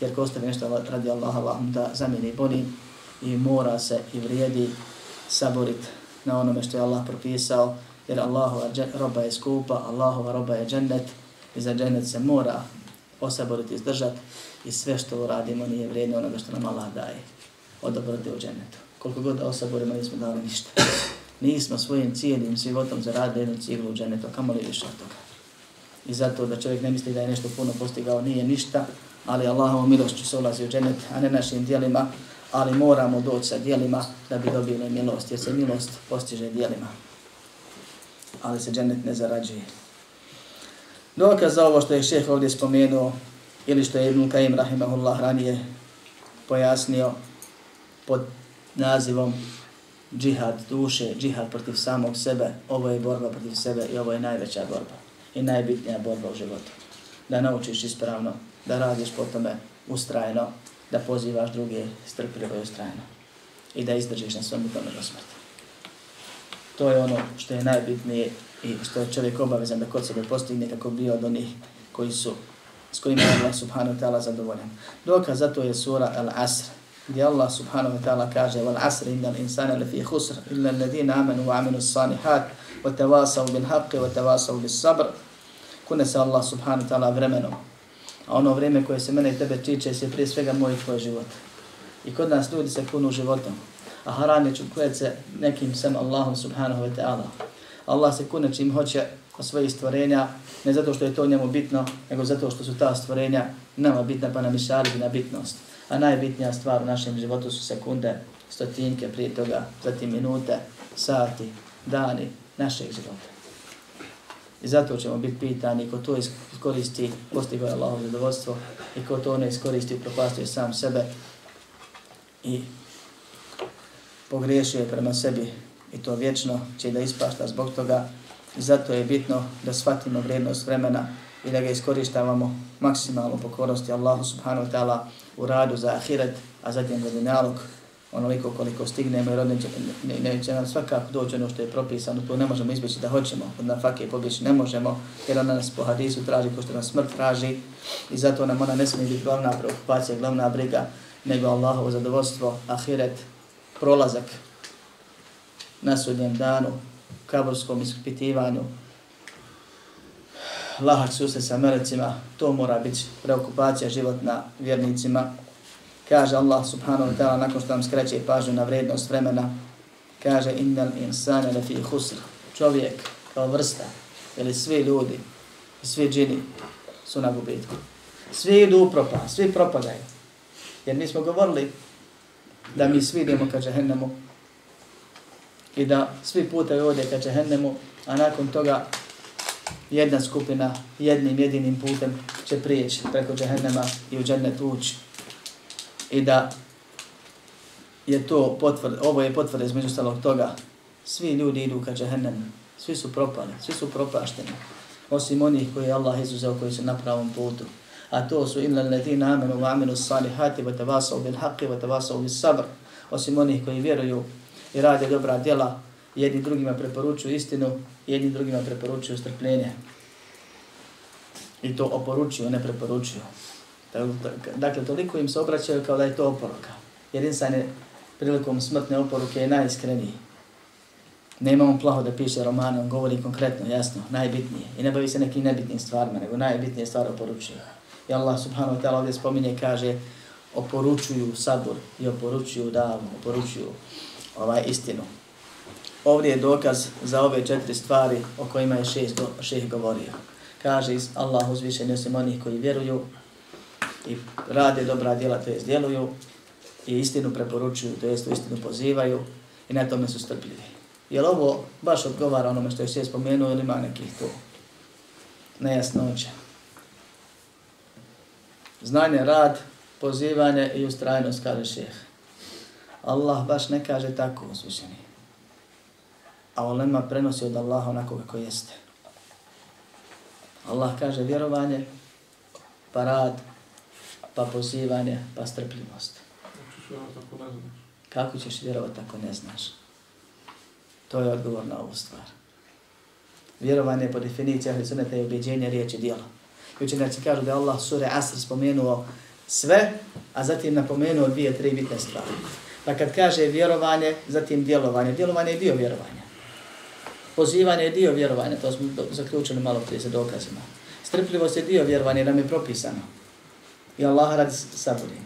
jer ko ostavi nešto radi Allaha, Allah da zamijeni boni i mora se i vrijedi saborit na onome što je Allah propisao, jer Allahova roba je skupa, Allahova roba je džennet i za džennet se mora osaboriti izdržati izdržat i sve što uradimo nije vrijedno onoga što nam Allah daje od dobrote u dženetu. Koliko god da osaborimo nismo dali ništa. Nismo svojim cijelim životom zaradili jednu cijelu u dženetu, kamo li više od toga. I zato da čovjek ne misli da je nešto puno postigao, nije ništa, ali Allahovom milošću se ulazi u dženet, a ne našim dijelima, ali moramo doći sa dijelima da bi dobili milost, jer se milost postiže dijelima. Ali se dženet ne zarađuje. Dokaz za ovo što je šeh ovdje spomenuo, ili što je Ibn Kajim Rahimahullah ranije pojasnio pod nazivom džihad duše, džihad protiv samog sebe, ovo je borba protiv sebe i ovo je najveća borba i najbitnija borba u životu. Da naučiš ispravno da radiš po tome ustrajno, da pozivaš druge strpljivo i ustrajno i da izdržiš na svemu tome do smrti. To je ono što je najbitnije i što je čovjek obavezan da kod sebe postigne kako bi od onih koji su s kojima je Allah subhanahu wa ta'ala zadovoljan. Dokaz za to je sura Al-Asr, gdje Allah subhanahu wa ta'ala kaže Wal asr inna al-insana lafi khusr illa alladhina amanu wa aminu s-salihat wa tawasaw bil haqqi wa tawasaw bis sabr. Kune se Allah subhanahu wa ta'ala vremenom A ono vrijeme koje se mene i tebe tiče se prije svega moj tvoj život. I kod nas ljudi se kunu životom. A haran je čukujet se nekim sem Allahom subhanahu wa ta'ala. Allah se kune čim hoće od svojih stvorenja, ne zato što je to njemu bitno, nego zato što su ta stvorenja nama bitna pa nam išali na bitnost. A najbitnija stvar u našem životu su sekunde, stotinke prije toga, zatim minute, sati, dani našeg života. I zato ćemo biti pitani ko to iskoristi, postigo je Allahovo zadovoljstvo i ko to ne iskoristi, propastuje sam sebe i pogriješio je prema sebi i to vječno će da ispašta zbog toga. I zato je bitno da shvatimo vrijednost vremena i da ga iskoristavamo maksimalno pokornosti Allahu subhanahu wa ta'ala u radu za ahiret, a zatim za dinalog onoliko koliko stignemo, jer ne, ne, neće nam svakako doći ono što je propisano, to ne možemo izbjeći da hoćemo, od na fakije pobjeći ne možemo, jer ona nas po hadisu traži ko što nas smrt traži. I zato nam ona ne smije biti glavna preokupacija, glavna briga, nego Allahovo zadovoljstvo, ahiret, prolazak na sudnjem danu, kaburskom ispitivanju, lahak susret sa melecima, to mora biti preokupacija životna vjernicima, Kaže Allah subhanahu wa ta'ala nakon što nam skreće pažnju na vrednost vremena, kaže innal insana lafi khusr. Čovjek kao vrsta ili svi ljudi, svi džini su na gubitku. Svi idu u propa, svi propadaju. Jer mi smo govorili da mi svi idemo ka džahennemu i da svi putevi vode ka džehennemu, a nakon toga jedna skupina jednim jedinim putem će prijeći preko džehennema i u džennet ući i da je to potvrd, ovo je potvrda između stalog toga, svi ljudi idu ka džehennemu, svi su propali, svi su propašteni, osim onih koji je Allah izuzeo koji su na pravom putu. A to su illa ladina amanu wa amilus salihati wa tawasaw bil haqi wa tawasaw bis sabr. Osim onih koji vjeruju i rade dobra djela jedni drugima preporučuju istinu, jedni drugima preporučuju strpljenje. I to oporučuju, ne preporučuju. Dakle, toliko im se obraćaju kao da je to oporuka. Jer insan je prilikom smrtne oporuke je najiskreniji. Nema on plaho da piše romane, on govori konkretno, jasno, najbitnije. I ne bavi se nekim nebitnim stvarima, nego najbitnije stvari oporučuje. I Allah subhanahu wa ta'ala ovdje spominje, kaže, oporučuju sabur i oporučuju davu, oporučuju ovaj istinu. Ovdje je dokaz za ove četiri stvari o kojima je šest, šeh govorio. Kaže Allah uzvišen osim onih koji vjeruju i rade dobra djela, to jest djeluju i istinu preporučuju, to jest istinu pozivaju i na tome su strpljivi. Jel ovo baš odgovara onome što je šeh spomenuo ili ima nekih tu nejasnoća? Znanje, rad, pozivanje i ustrajnost, kaže šeha Allah baš ne kaže tako uzvišeni. A olema prenosi od Allaha onako kako jeste. Allah kaže vjerovanje, pa rad, pa pozivanje, pa strpljivost. Kako ćeš vjerovati ako ne znaš? To je odgovor na ovu stvar. Vjerovanje po definiciji ahli sunneta je objeđenje riječi dijela. I učenjaci kažu da je Allah sure Asr spomenuo sve, a zatim napomenuo dvije, tri bitne stvari. Pa kad kaže vjerovanje, zatim djelovanje. Djelovanje je dio vjerovanja. Pozivanje je dio vjerovanja, to smo zaključili malo prije sa dokazima. Strpljivost je dio vjerovanja, nam je propisano. I Allah radi saburim.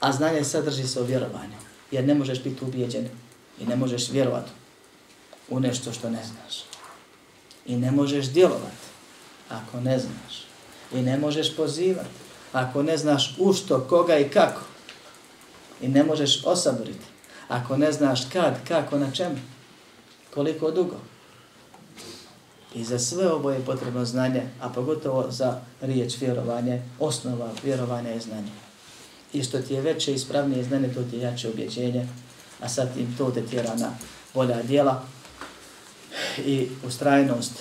A znanje sadrži se o vjerovanju. Jer ne možeš biti ubijeđen i ne možeš vjerovati u nešto što ne znaš. I ne možeš djelovati ako ne znaš. I ne možeš pozivati ako ne znaš u što, koga i kako. I ne možeš osaboriti ako ne znaš kad, kako, na čemu, koliko dugo. I za sve ovo je potrebno znanje, a pogotovo za riječ vjerovanje, osnova vjerovanja je znanje. I što ti je veće i ispravnije znanje, to ti je jače objeđenje, a sad tim to te tjera na bolja dijela i ustrajnost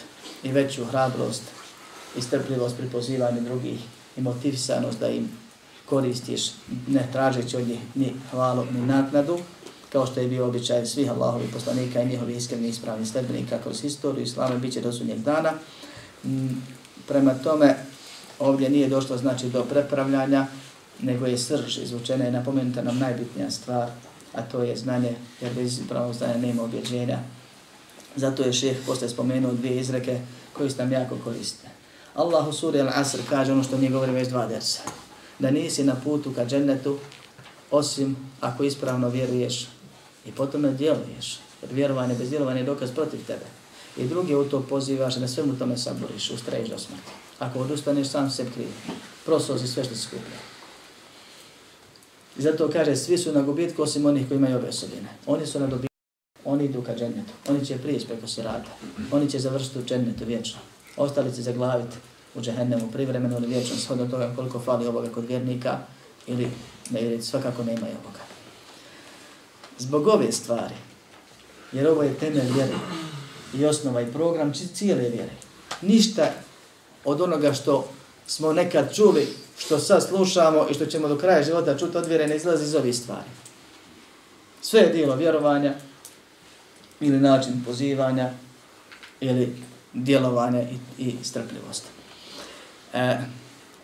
i veću hrabrost i strpljivost pri pozivanju drugih i motivisanost da im koristiš ne tražeći od njih ni hvalu ni naknadu, kao što je bio običaj svih Allahovih poslanika i njihovih iskrenih ispravnih sledbenika kroz historiju islama bit će do sunnjeg dana. Mm, prema tome, ovdje nije došlo znači do prepravljanja, nego je srž izvučena i napomenuta nam najbitnija stvar, a to je znanje, jer bez pravog znanja nema objeđenja. Zato je šeh posle spomenuo dvije izreke koje su nam jako koriste. Allah u suri Al-Asr kaže ono što mi govorimo već dva dersa. Da nisi na putu ka džennetu osim ako ispravno vjeruješ i potom ne djeluješ. Jer vjerovanje bez djelovanja je dokaz protiv tebe. I drugi u to pozivaš da svemu tome saboriš, ustraješ do smrti. Ako odustaneš, sam se krivi. Prosozi sve što skupio. I zato kaže, svi su na gubitku osim onih koji imaju ove osobine. Oni su na dobitku, oni idu ka džennetu. Oni će prijeći preko sirata. Oni će završiti u džennetu vječno. Ostali će zaglaviti u džehennemu privremeno ili vječno, shodno toga koliko fali ovoga kod vjernika ili ne, ili svakako nema ovoga. Zbog ove stvari, jer ovo je temelj vjere i osnova i program cijele vjere. Ništa od onoga što smo nekad čuli, što sad slušamo i što ćemo do kraja života čuti od vjere, ne izlazi iz ovih stvari. Sve je dijelo vjerovanja ili način pozivanja ili djelovanja i, i strpljivosti E,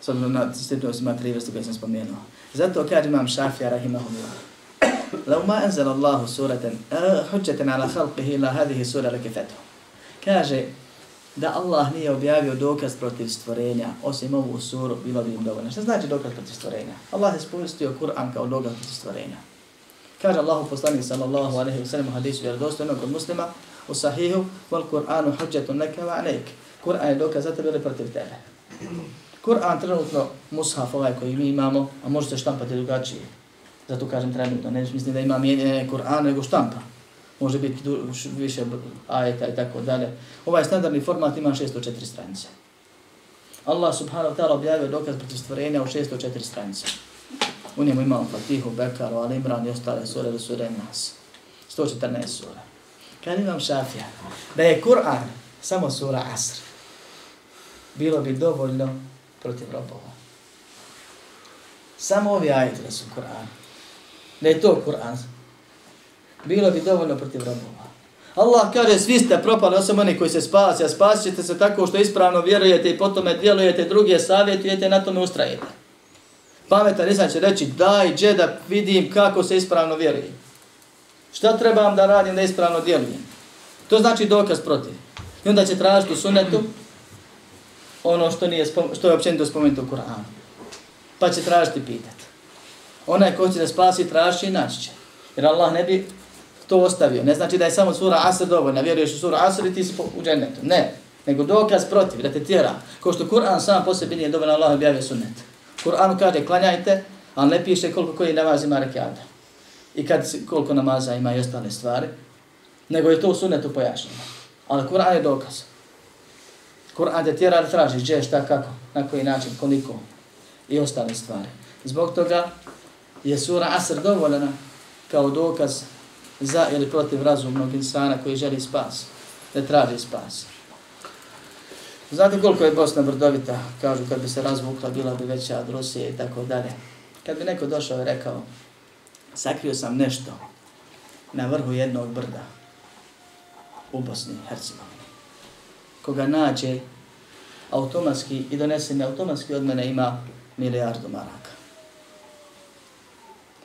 s obzirom na strpljivost ima tri vrste koje sam spomenuo. Zato kaže imam Šafija, rahimahullah, لو ما أنزل الله سورة حجة على خلقه إلا هذه السورة لكفته. Kaže da Allah nije objavio dokaz protiv stvorenja, osim ovu suru, bilo bi im dovoljno. Šta znači dokaz protiv stvorenja? Allah je spustio Kur'an kao dokaz protiv stvorenja. Kaže Allahu poslanik sallallahu alaihi wa sallam u hadisu vjerodostojnog kod muslima u sahihu wal Kur'anu hujjatun neka wa alaik. Kur'an je dokaz za tebe ili protiv tebe. Kur'an trenutno mushaf ovaj koji mi imamo, a može se štampati drugačije. Zato kažem trenutno, ne mislim da ima mijenje Kur'an nego štampa. Može biti više ajeta i tako dalje. Ovaj standardni format ima 604 stranice. Allah subhanahu wa ta'ala objavio dokaz protiv stvorenja u 604 stranice. U njemu imamo Fatihu, Bekaru, Ali Imran i ostale sure ili sure Nas. 114 sura. Kad imam šafija, da je Kur'an samo sura Asr, bilo bi dovoljno protiv robova. Samo ovi ajeti da su Kur'an da je to Kur'an, bilo bi dovoljno protiv robova. Allah kaže, svi ste propali, osim oni koji se spasi, a spasit ćete se tako što ispravno vjerujete i potom djelujete, druge savjetujete, na tome ustrajete. Pametan nisam će reći, daj, dje da vidim kako se ispravno vjeruje. Šta trebam da radim da ispravno djelujem? To znači dokaz protiv. I onda će tražiti u sunetu ono što, nije što je općenito spomenuto u Kur'anu. Pa će tražiti pitat. Onaj ko će da spasi, traži i naći će. Jer Allah ne bi to ostavio. Ne znači da je samo sura Asr dovoljna. Vjeruješ u sura Asr i ti si u džennetu. Ne. Nego dokaz protiv, da te tjera. Ko što Kur'an sam po sebi nije dovoljno, Allah objavio sunnet. Kur'an kaže klanjajte, ali ne piše koliko koji namaz ima rekiada. I kad koliko namaza ima i ostale stvari. Nego je to u sunnetu pojašnjeno. Ali Kur'an je dokaz. Kur'an te tjera da tražiš gdje, šta, kako, na koji način, koliko i ostale stvari. Zbog toga je sura Asr dovoljena kao dokaz za ili protiv razumnog insana koji želi spas, da traži spas. Znate koliko je Bosna brdovita, kažu kad bi se razvukla, bila bi veća od Rusije i tako dalje. Kad bi neko došao i rekao, sakrio sam nešto na vrhu jednog brda u Bosni i Hercegovini. Koga nađe automatski i donese mi automatski od mene ima milijardu maraka.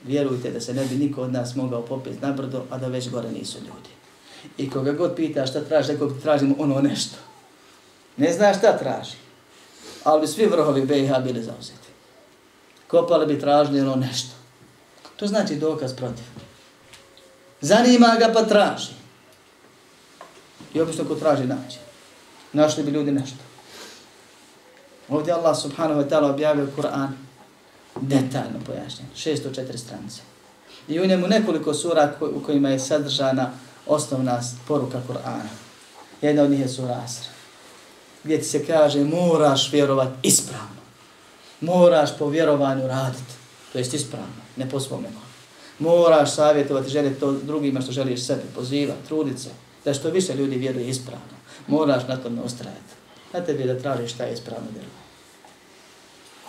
Vjerujte da se ne bi niko od nas mogao popeti na brdo, a da već gore nisu ljudi. I koga god pita šta traži, rekao bi tražimo ono nešto. Ne zna šta traži. Ali bi svi vrhovi BiH bili zauzeti. Kopali bi tražili ono nešto. To znači dokaz protiv. Zanima ga pa traži. I obično ko traži nađe. Našli bi ljudi nešto. Ovdje Allah subhanahu wa ta'ala objavio Kur'an detaljno pojašnjen. 604 stranice. I u njemu nekoliko sura u kojima je sadržana osnovna poruka Kur'ana. Jedna od njih je sura Asr. Gdje ti se kaže moraš vjerovat ispravno. Moraš po vjerovanju raditi. To jest ispravno, ne po svom. Moraš savjetovati, žene to drugima što želiš sebi, pozivati, truditi se. Da što više ljudi vjeruje ispravno. Moraš na tome ustrajati. Na tebi da tražiš šta je ispravno djelovanje.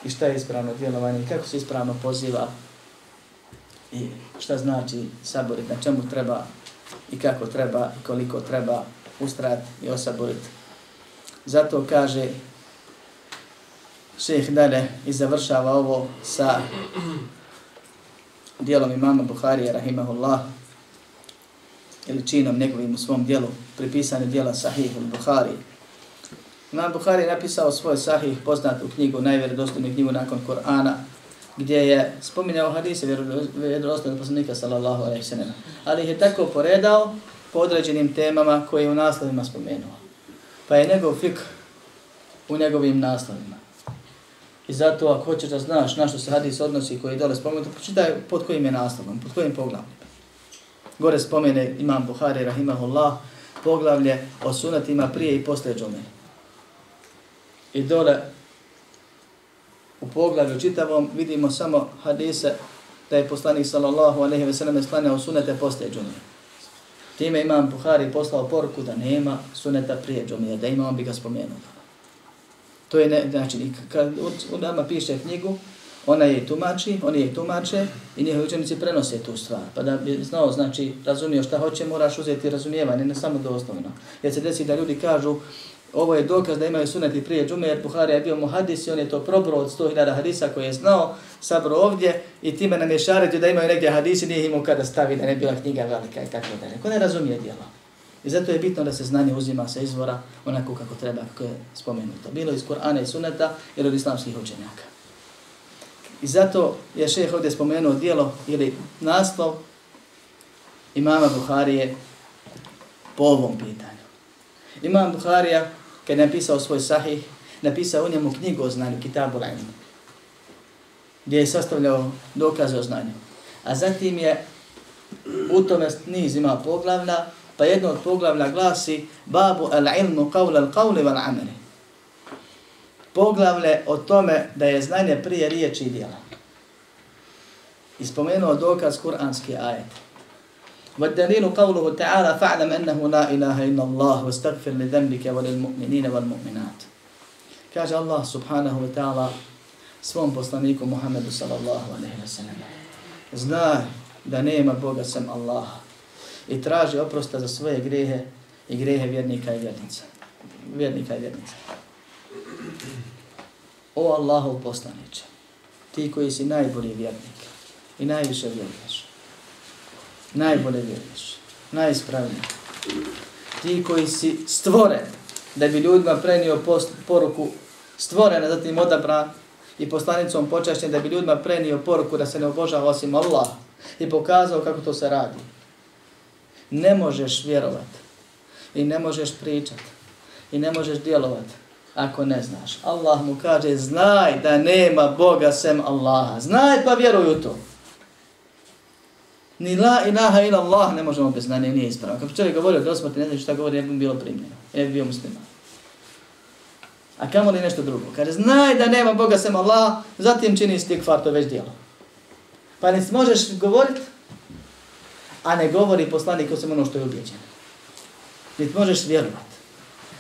I šta je ispravno djelovanje, kako se ispravno poziva i šta znači saborit, na čemu treba i kako treba i koliko treba ustrajati i osaboriti. Zato kaže šeh dalje i završava ovo sa dijelom imama Buharije, rahimahullah, ili činom njegovim u svom dijelu, pripisane dijela Sahih al-Bukhari. Imam Bukhari je napisao svoj Sahih, poznatu knjigu, najvjerodostojnu knjigu nakon Korana, gdje je spominjao hadise vjerodostojnog poslanika, sallallahu alaihi sallam. Ali ih je tako poredao po određenim temama koje je u naslovima spomenuo. Pa je njegov fik u njegovim naslovima. I zato ako hoćeš da znaš na što se hadis odnosi koji je dole spomenuto, počitaj pod kojim je naslovom, pod kojim poglavljom. Gore spomene Imam Buhari, rahimahullah, poglavlje o sunatima prije i posle džume. I dole u poglavlju čitavom vidimo samo hadise da je poslanik sallallahu alejhi ve sellem sklanjao sunete posle džume. Time Imam Buhari poslao poruku da nema suneta prije džume, da ima on bi ga spomenuo. To je ne, znači, kad u nama piše knjigu, ona je tumači, oni je tumače i njihovi učenici prenose tu stvar. Pa da bi znao, znači, razumio šta hoće, moraš uzeti razumijevanje, ne samo doslovno. Jer se desi da ljudi kažu, ovo je dokaz da imaju suneti prije džume, jer Buhari je bio muhadis i on je to probro od 100.000 hadisa koje je znao, sabro ovdje i time nam je šaretio da imaju negdje hadisi, nije imao kada stavi da ne bila knjiga velika i tako dalje. Ko ne razumije dijelo? I zato je bitno da se znanje uzima sa izvora onako kako treba, kako je spomenuto. Bilo iz Kur'ana i suneta ili od islamskih učenjaka. I zato je šeheh ovdje spomenuo dijelo ili naslov imama Buharije po ovom pitanju. Imam Buharija, kad je napisao svoj sahih, napisao u njemu knjigu o znanju, Kitabu Lajmu, gdje je sastavljao dokaze o znanju. A zatim je u tome niz ima poglavlja, pa jedno od poglavlja glasi Babu al-ilmu qawla al-qawli wal-amali poglavlje o tome da je znanje prije riječi i djela. Ispomenuo dokaz kuranski ajet. والدليل قوله تعالى فاعلم أنه لا إله إلا الله واستغفر لذنبك وللمؤمنين والمؤمنات kaže Allah subhanahu wa ta'ala svom poslaniku Muhammedu sallallahu alaihi wa sallam znaj da nema Boga sem Allaha i traži oprosta za svoje grehe i grehe vjernika i vjernica. Vjernika i vjernica. O Allahov poslaniče, ti koji si najbolji vjernik i najviše vjeruješ, najbolje vjeruješ, najispravniji, ti koji si stvoren da bi ljudima prenio post, poruku stvorena, zatim odabran i poslanicom počašćen da bi ljudima prenio poruku da se ne obožava osim Allah i pokazao kako to se radi. Ne možeš vjerovati i ne možeš pričati i ne možeš djelovati ako ne znaš. Allah mu kaže, znaj da nema Boga sem Allaha. Znaj pa vjeruj u to. Ni la ilaha ila Allah ne možemo bez znanja, nije ispravno. Kako čovjek govorio do smrti, ne znači šta govori, ne bi bilo primljeno. Ne bi bio musliman. A kamo li nešto drugo? Kaže, znaj da nema Boga sem Allah, zatim čini stikfar, to već dijelo. Pa ne možeš govoriti, a ne govori poslanik osim ono što je ubijeđen. Niti možeš vjerovati,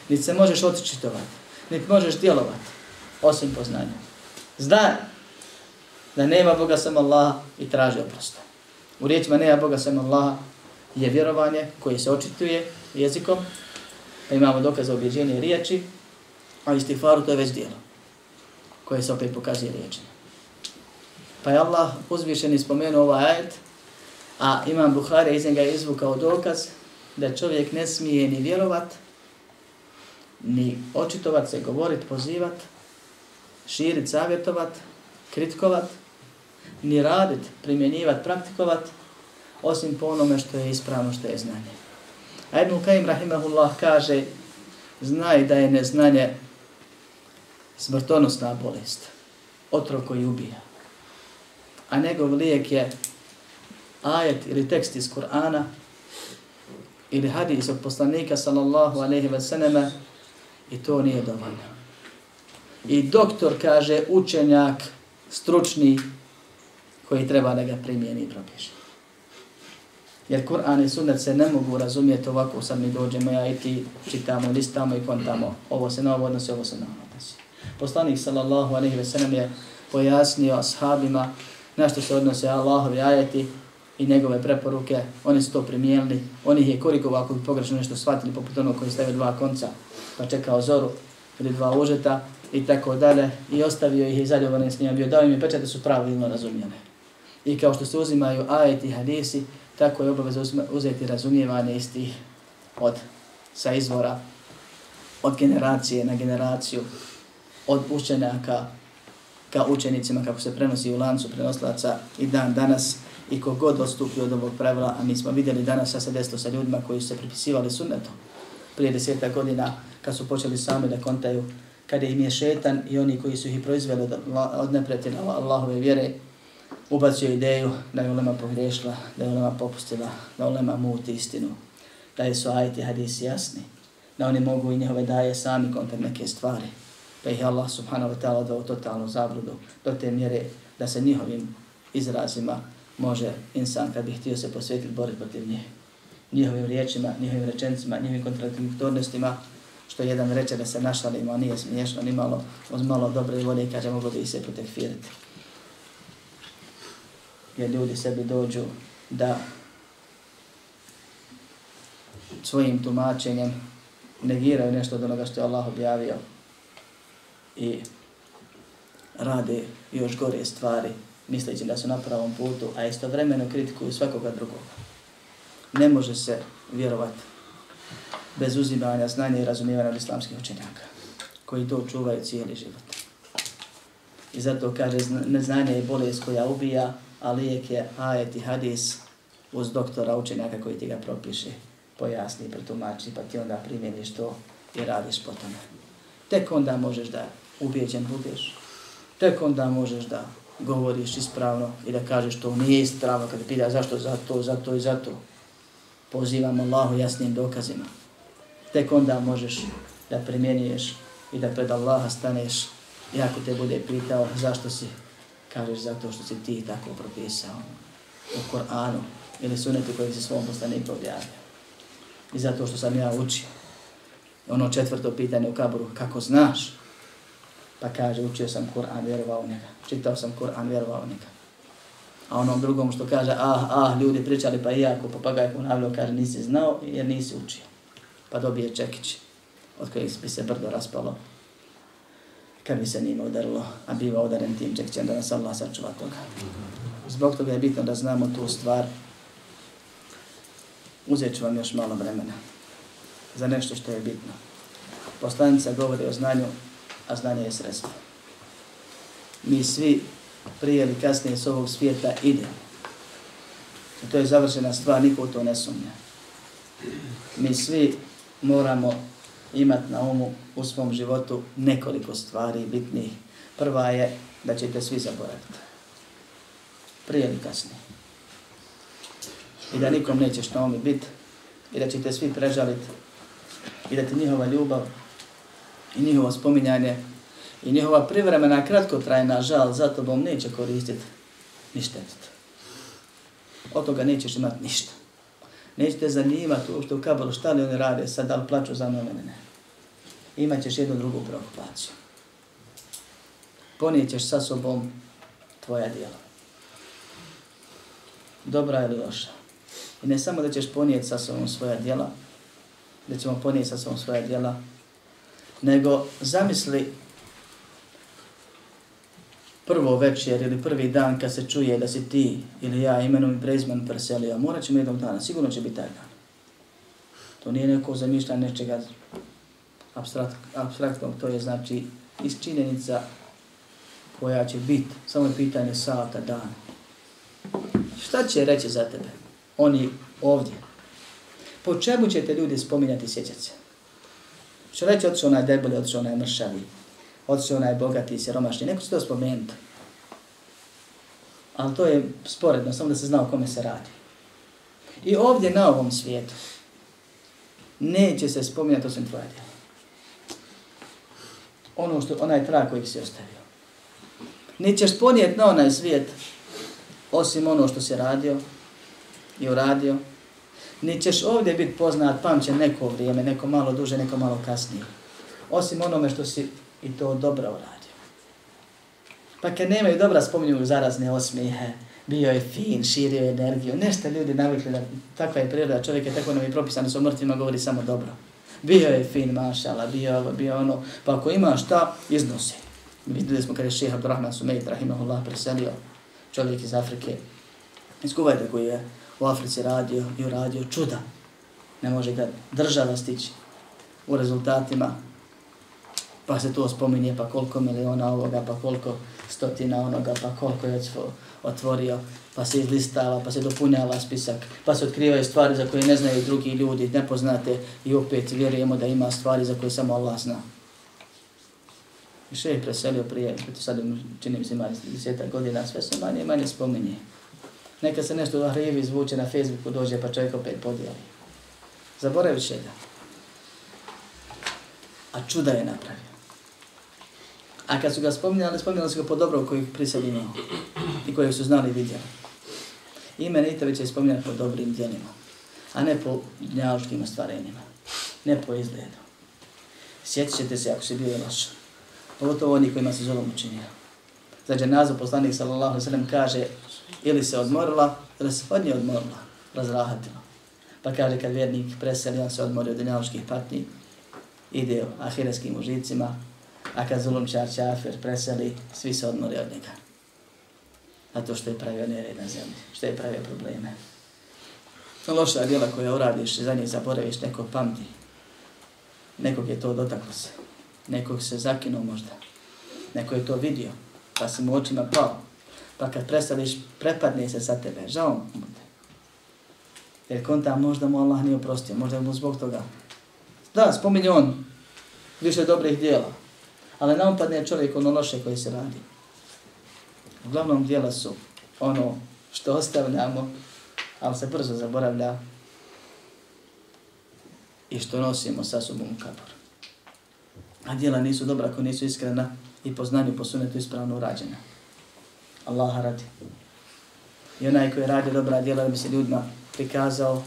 niti se možeš otičitovati, niti možeš djelovati, osim poznanja. Znaj da nema Boga sam Allah i traži oprosta. U riječima nema Boga sam Allah je vjerovanje koje se očituje jezikom, pa imamo dokaz za objeđenje riječi, a istifaru to je već dijelo koje se opet pokazuje riječima. Pa je Allah uzvišen i spomenuo ovaj ajet, a imam Buhari iz njega izvukao dokaz da čovjek ne smije ni vjerovat, ni očitovat se, govorit, pozivat, širit, savjetovat, kritikovat, ni radit, primjenjivat, praktikovat, osim po onome što je ispravno, što je znanje. A Ibn Kajim Rahimahullah kaže, znaj da je neznanje smrtonosna bolest, otrov koji ubija. A njegov lijek je ajet ili tekst iz Kur'ana ili hadis od poslanika sallallahu alaihi wa sallam i to nije dovoljno. I doktor kaže učenjak stručni koji treba da ga primijeni i propiše. Jer Kur'an i sunnet se ne mogu razumjeti ovako, sad mi dođemo ja i ti čitamo, listamo i kontamo. Ovo se na ovo odnosi, ovo se na ovo odnosi. Poslanik sallallahu alaihi ve sellem je pojasnio ashabima na što se odnose Allahovi ajeti i njegove preporuke. Oni su to primijenili. Oni ih je korikovao ako bi pogrešno nešto shvatili poput onog koji stavio dva konca pa čekao zoru ili dva užeta i tako dalje. I ostavio ih i zaljubanim s njima bio. Dao im je pečat pa da su pravilno razumijene. I kao što se uzimaju ajeti hadisi, tako je obaveza uzeti razumijevanje istih od sa izvora od generacije na generaciju od učenjaka ka učenicima kako se prenosi u lancu prenoslaca i dan danas i kogod odstupi od ovog pravila, a mi smo vidjeli danas sa se desilo sa ljudima koji su se pripisivali sunnetom prije deseta godina kad su počeli sami da kontaju kada im je šetan i oni koji su ih proizveli od, od nepretina Allahove vjere ubacio ideju da je ulema pogrešila, da je ulema popustila, da ulema muti istinu, da je su ajti hadisi jasni, da oni mogu i njihove daje sami kontar neke stvari pa ih Allah subhanahu wa ta'ala dao totalnu zabludu do te mjere da se njihovim izrazima može insan kad bi htio se posvetiti boriti protiv njih. Njihovim riječima, njihovim rečencima, njihovim kontradiktornostima, što jedan reče da se našalimo, a nije smiješno, ni malo, uz malo dobre volje i kaže mogu da ih se protekfirati. Jer ljudi sebi dođu da svojim tumačenjem negiraju nešto od onoga što je Allah objavio i rade još gore stvari, misleći da su na pravom putu, a istovremeno kritikuju svakoga drugog. Ne može se vjerovati bez uzimanja znanja i razumijevanja od islamskih učenjaka, koji to čuvaju cijeli život. I zato kaže, neznanje je bolest koja ubija, a lijek je ajet i hadis uz doktora učenjaka koji ti ga propiše, pojasni, pretumači, pa ti onda primjeniš to i radiš po tome. Tek onda možeš da ubijeđen budeš. Tek onda možeš da govoriš ispravno i da kažeš to nije ispravno kada pita zašto zato, zato i zato. Pozivamo Pozivam Allahu jasnim dokazima. Tek onda možeš da primjenjuješ i da pred Allaha staneš i ako te bude pitao zašto si, kažeš zato što si ti tako propisao u Koranu ili sunetu koji si svom poslaniku objavio. I zato što sam ja učio. Ono četvrto pitanje u kaburu, kako znaš? Pa kaže, učio sam Kur'an, vjerovao njega. Čitao sam Kur'an, vjerovao njega. A onom drugom što kaže, ah, ah, ljudi pričali pa iako papagaj ponavljao, kaže, nisi znao jer nisi učio. Pa dobije čekić od kojeg bi se brdo raspalo kad bi se njima udarilo, a biva udaren tim čekićem da nas Allah sačuva toga. Zbog toga je bitno da znamo tu stvar. Uzet ću vam još malo vremena za nešto što je bitno. Poslanica govori o znanju, a znanje je sredstvo. Mi svi prije ili kasnije s ovog svijeta idemo. I to je završena stvar, niko u to ne sumnja. Mi svi moramo imati na umu u svom životu nekoliko stvari bitnih. Prva je da ćete svi zaboraviti. Prije ili kasnije. I da nikom nećeš na umu biti. I da ćete svi prežaliti. I da ti njihova ljubav i njihovo spominjanje i njihova privremena kratkotrajna žal za tobom neće koristiti ni štetiti. Od toga nećeš imati ništa. Nećete zanimati uopšte u kabalu šta li oni rade sad, da li plaću za mene, ne. Imaćeš jednu drugu preokupaciju. Ponijećeš sa sobom tvoja djela. Dobra ili loša. I ne samo da ćeš ponijeti sa sobom svoja djela, da ćemo ponijeti sa sobom svoja djela, nego zamisli prvo večer ili prvi dan kad se čuje da si ti ili ja imenom i prezmenom preselio, morat ćemo jednog dana, sigurno će biti taj dan. To nije neko zamišljanje nečega abstrakt, abstraktnog, to je znači isčinjenica koja će biti, samo je pitanje sata, dana. Šta će reći za tebe? Oni ovdje. Po čemu ćete ljudi spominjati sjećati se? Što reći, otišao onaj debeli, otišao onaj mršavi, otišao onaj bogati i siromašni. Neko će to spomenuti. Ali to je sporedno, samo da se zna o kome se radi. I ovdje na ovom svijetu neće se spominjati osim tvoja djela. Ono što, onaj trag koji si ostavio. Nećeš ponijeti na onaj svijet osim ono što si radio i uradio Nećeš ovdje biti poznat, pamće neko vrijeme, neko malo duže, neko malo kasnije. Osim onome što si i to dobro uradio. Pa kad nemaju dobra spominju zarazne osmijehe, bio je fin, širio je energiju, nešto ljudi navikli da takva je priroda, čovjek je tako nam je propisano, sa mrtvima govori samo dobro. Bio je fin, mašala, bio ovo, bio ono, pa ako ima šta, iznosi. Vidjeli smo kada je šeha Abdurrahman Sumejt, rahimahullah, preselio čovjek iz Afrike, iz Kuvajta koji je u Africi radio i uradio čuda. Ne može ga država stići u rezultatima. Pa se to spominje, pa koliko miliona ovoga, pa koliko stotina onoga, pa koliko je otvorio, pa se izlistava, pa se dopunjava spisak, pa se otkrivaju stvari za koje ne znaju drugi ljudi, nepoznate i opet vjerujemo da ima stvari za koje samo Allah zna. I še je preselio prije, sad čini mi se ima deseta godina, sve se manje manje spominje. Neka se nešto u arhivi izvuče na Facebooku, dođe pa čovjek opet podijeli. Zaboravit će ga. A čuda je napravio. A kad su ga spominjali, spominjali su ga po dobro kojih priseljeni i kojeg su znali i vidjeli. Ime Nitovića je spominjali po dobrim djelima, a ne po dnjaloškim ostvarenjima. Ne po izgledu. Sjetit ćete se ako se bio loš. Pogotovo oni kojima se zolom učinio. Za dženazu poslanik sallallahu sallam kaže ili se odmorila, ili se od nje odmorila, razrahatila. Pa kaže kad vjernik preseli, on se odmori od dunjaloških patnji, ide u ahiretskim užicima, a kad zulumčar čafir preseli, svi se odmori od njega. A to što je pravio nered na zemlji, što je pravio probleme. Loša djela koja uradiš i za njih zaboraviš, nekog pamti. Nekog je to dotaklo se. Nekog se zakinuo možda. Neko je to vidio, pa si mu očima pao. Pa kad prestališ, prepadne se sa tebe. Žao mu te. Jer konta možda mu Allah nije oprostio, možda mu zbog toga. Da, spominje on više dobrih dijela. Ali ne padne čovjek ono loše koji se radi. Uglavnom dijela su ono što ostavljamo, ali se brzo zaboravlja i što nosimo sa sobom u kabor. A dijela nisu dobra ako nisu iskrena i po znanju, po sunetu ispravno urađena. Allaha radi. I onaj koji radi dobra djela da bi se ljudima prikazao,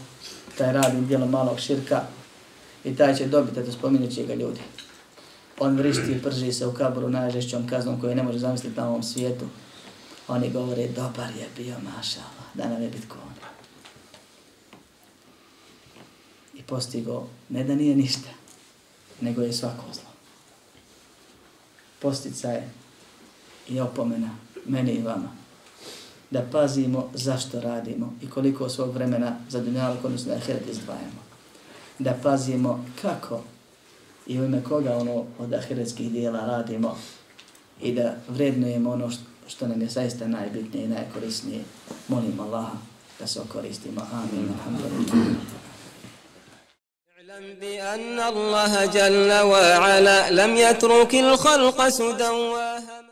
taj radi djelo malog širka i taj će dobiti, da spominje će ga ljudi. On vrišti i prži se u kaboru najžešćom kaznom koju ne može zamisliti na ovom svijetu. Oni govore, dobar je bio, mašala, da nam je bitko on. I postigo, ne da nije ništa, nego je svako zlo. Postica je i opomena meni i vama da pazimo zašto radimo i koliko svog vremena za dunjalog, odnosno da ahiret izdvajamo. Da pazimo kako i u ime koga ono od ahiretskih dijela radimo i da vrednujemo ono što nam je zaista najbitnije i najkorisnije. Molim Allaha da se okoristimo. Amin. Alhamdulillah. اعلم بأن الله جل وعلا لم يترك الخلق سدى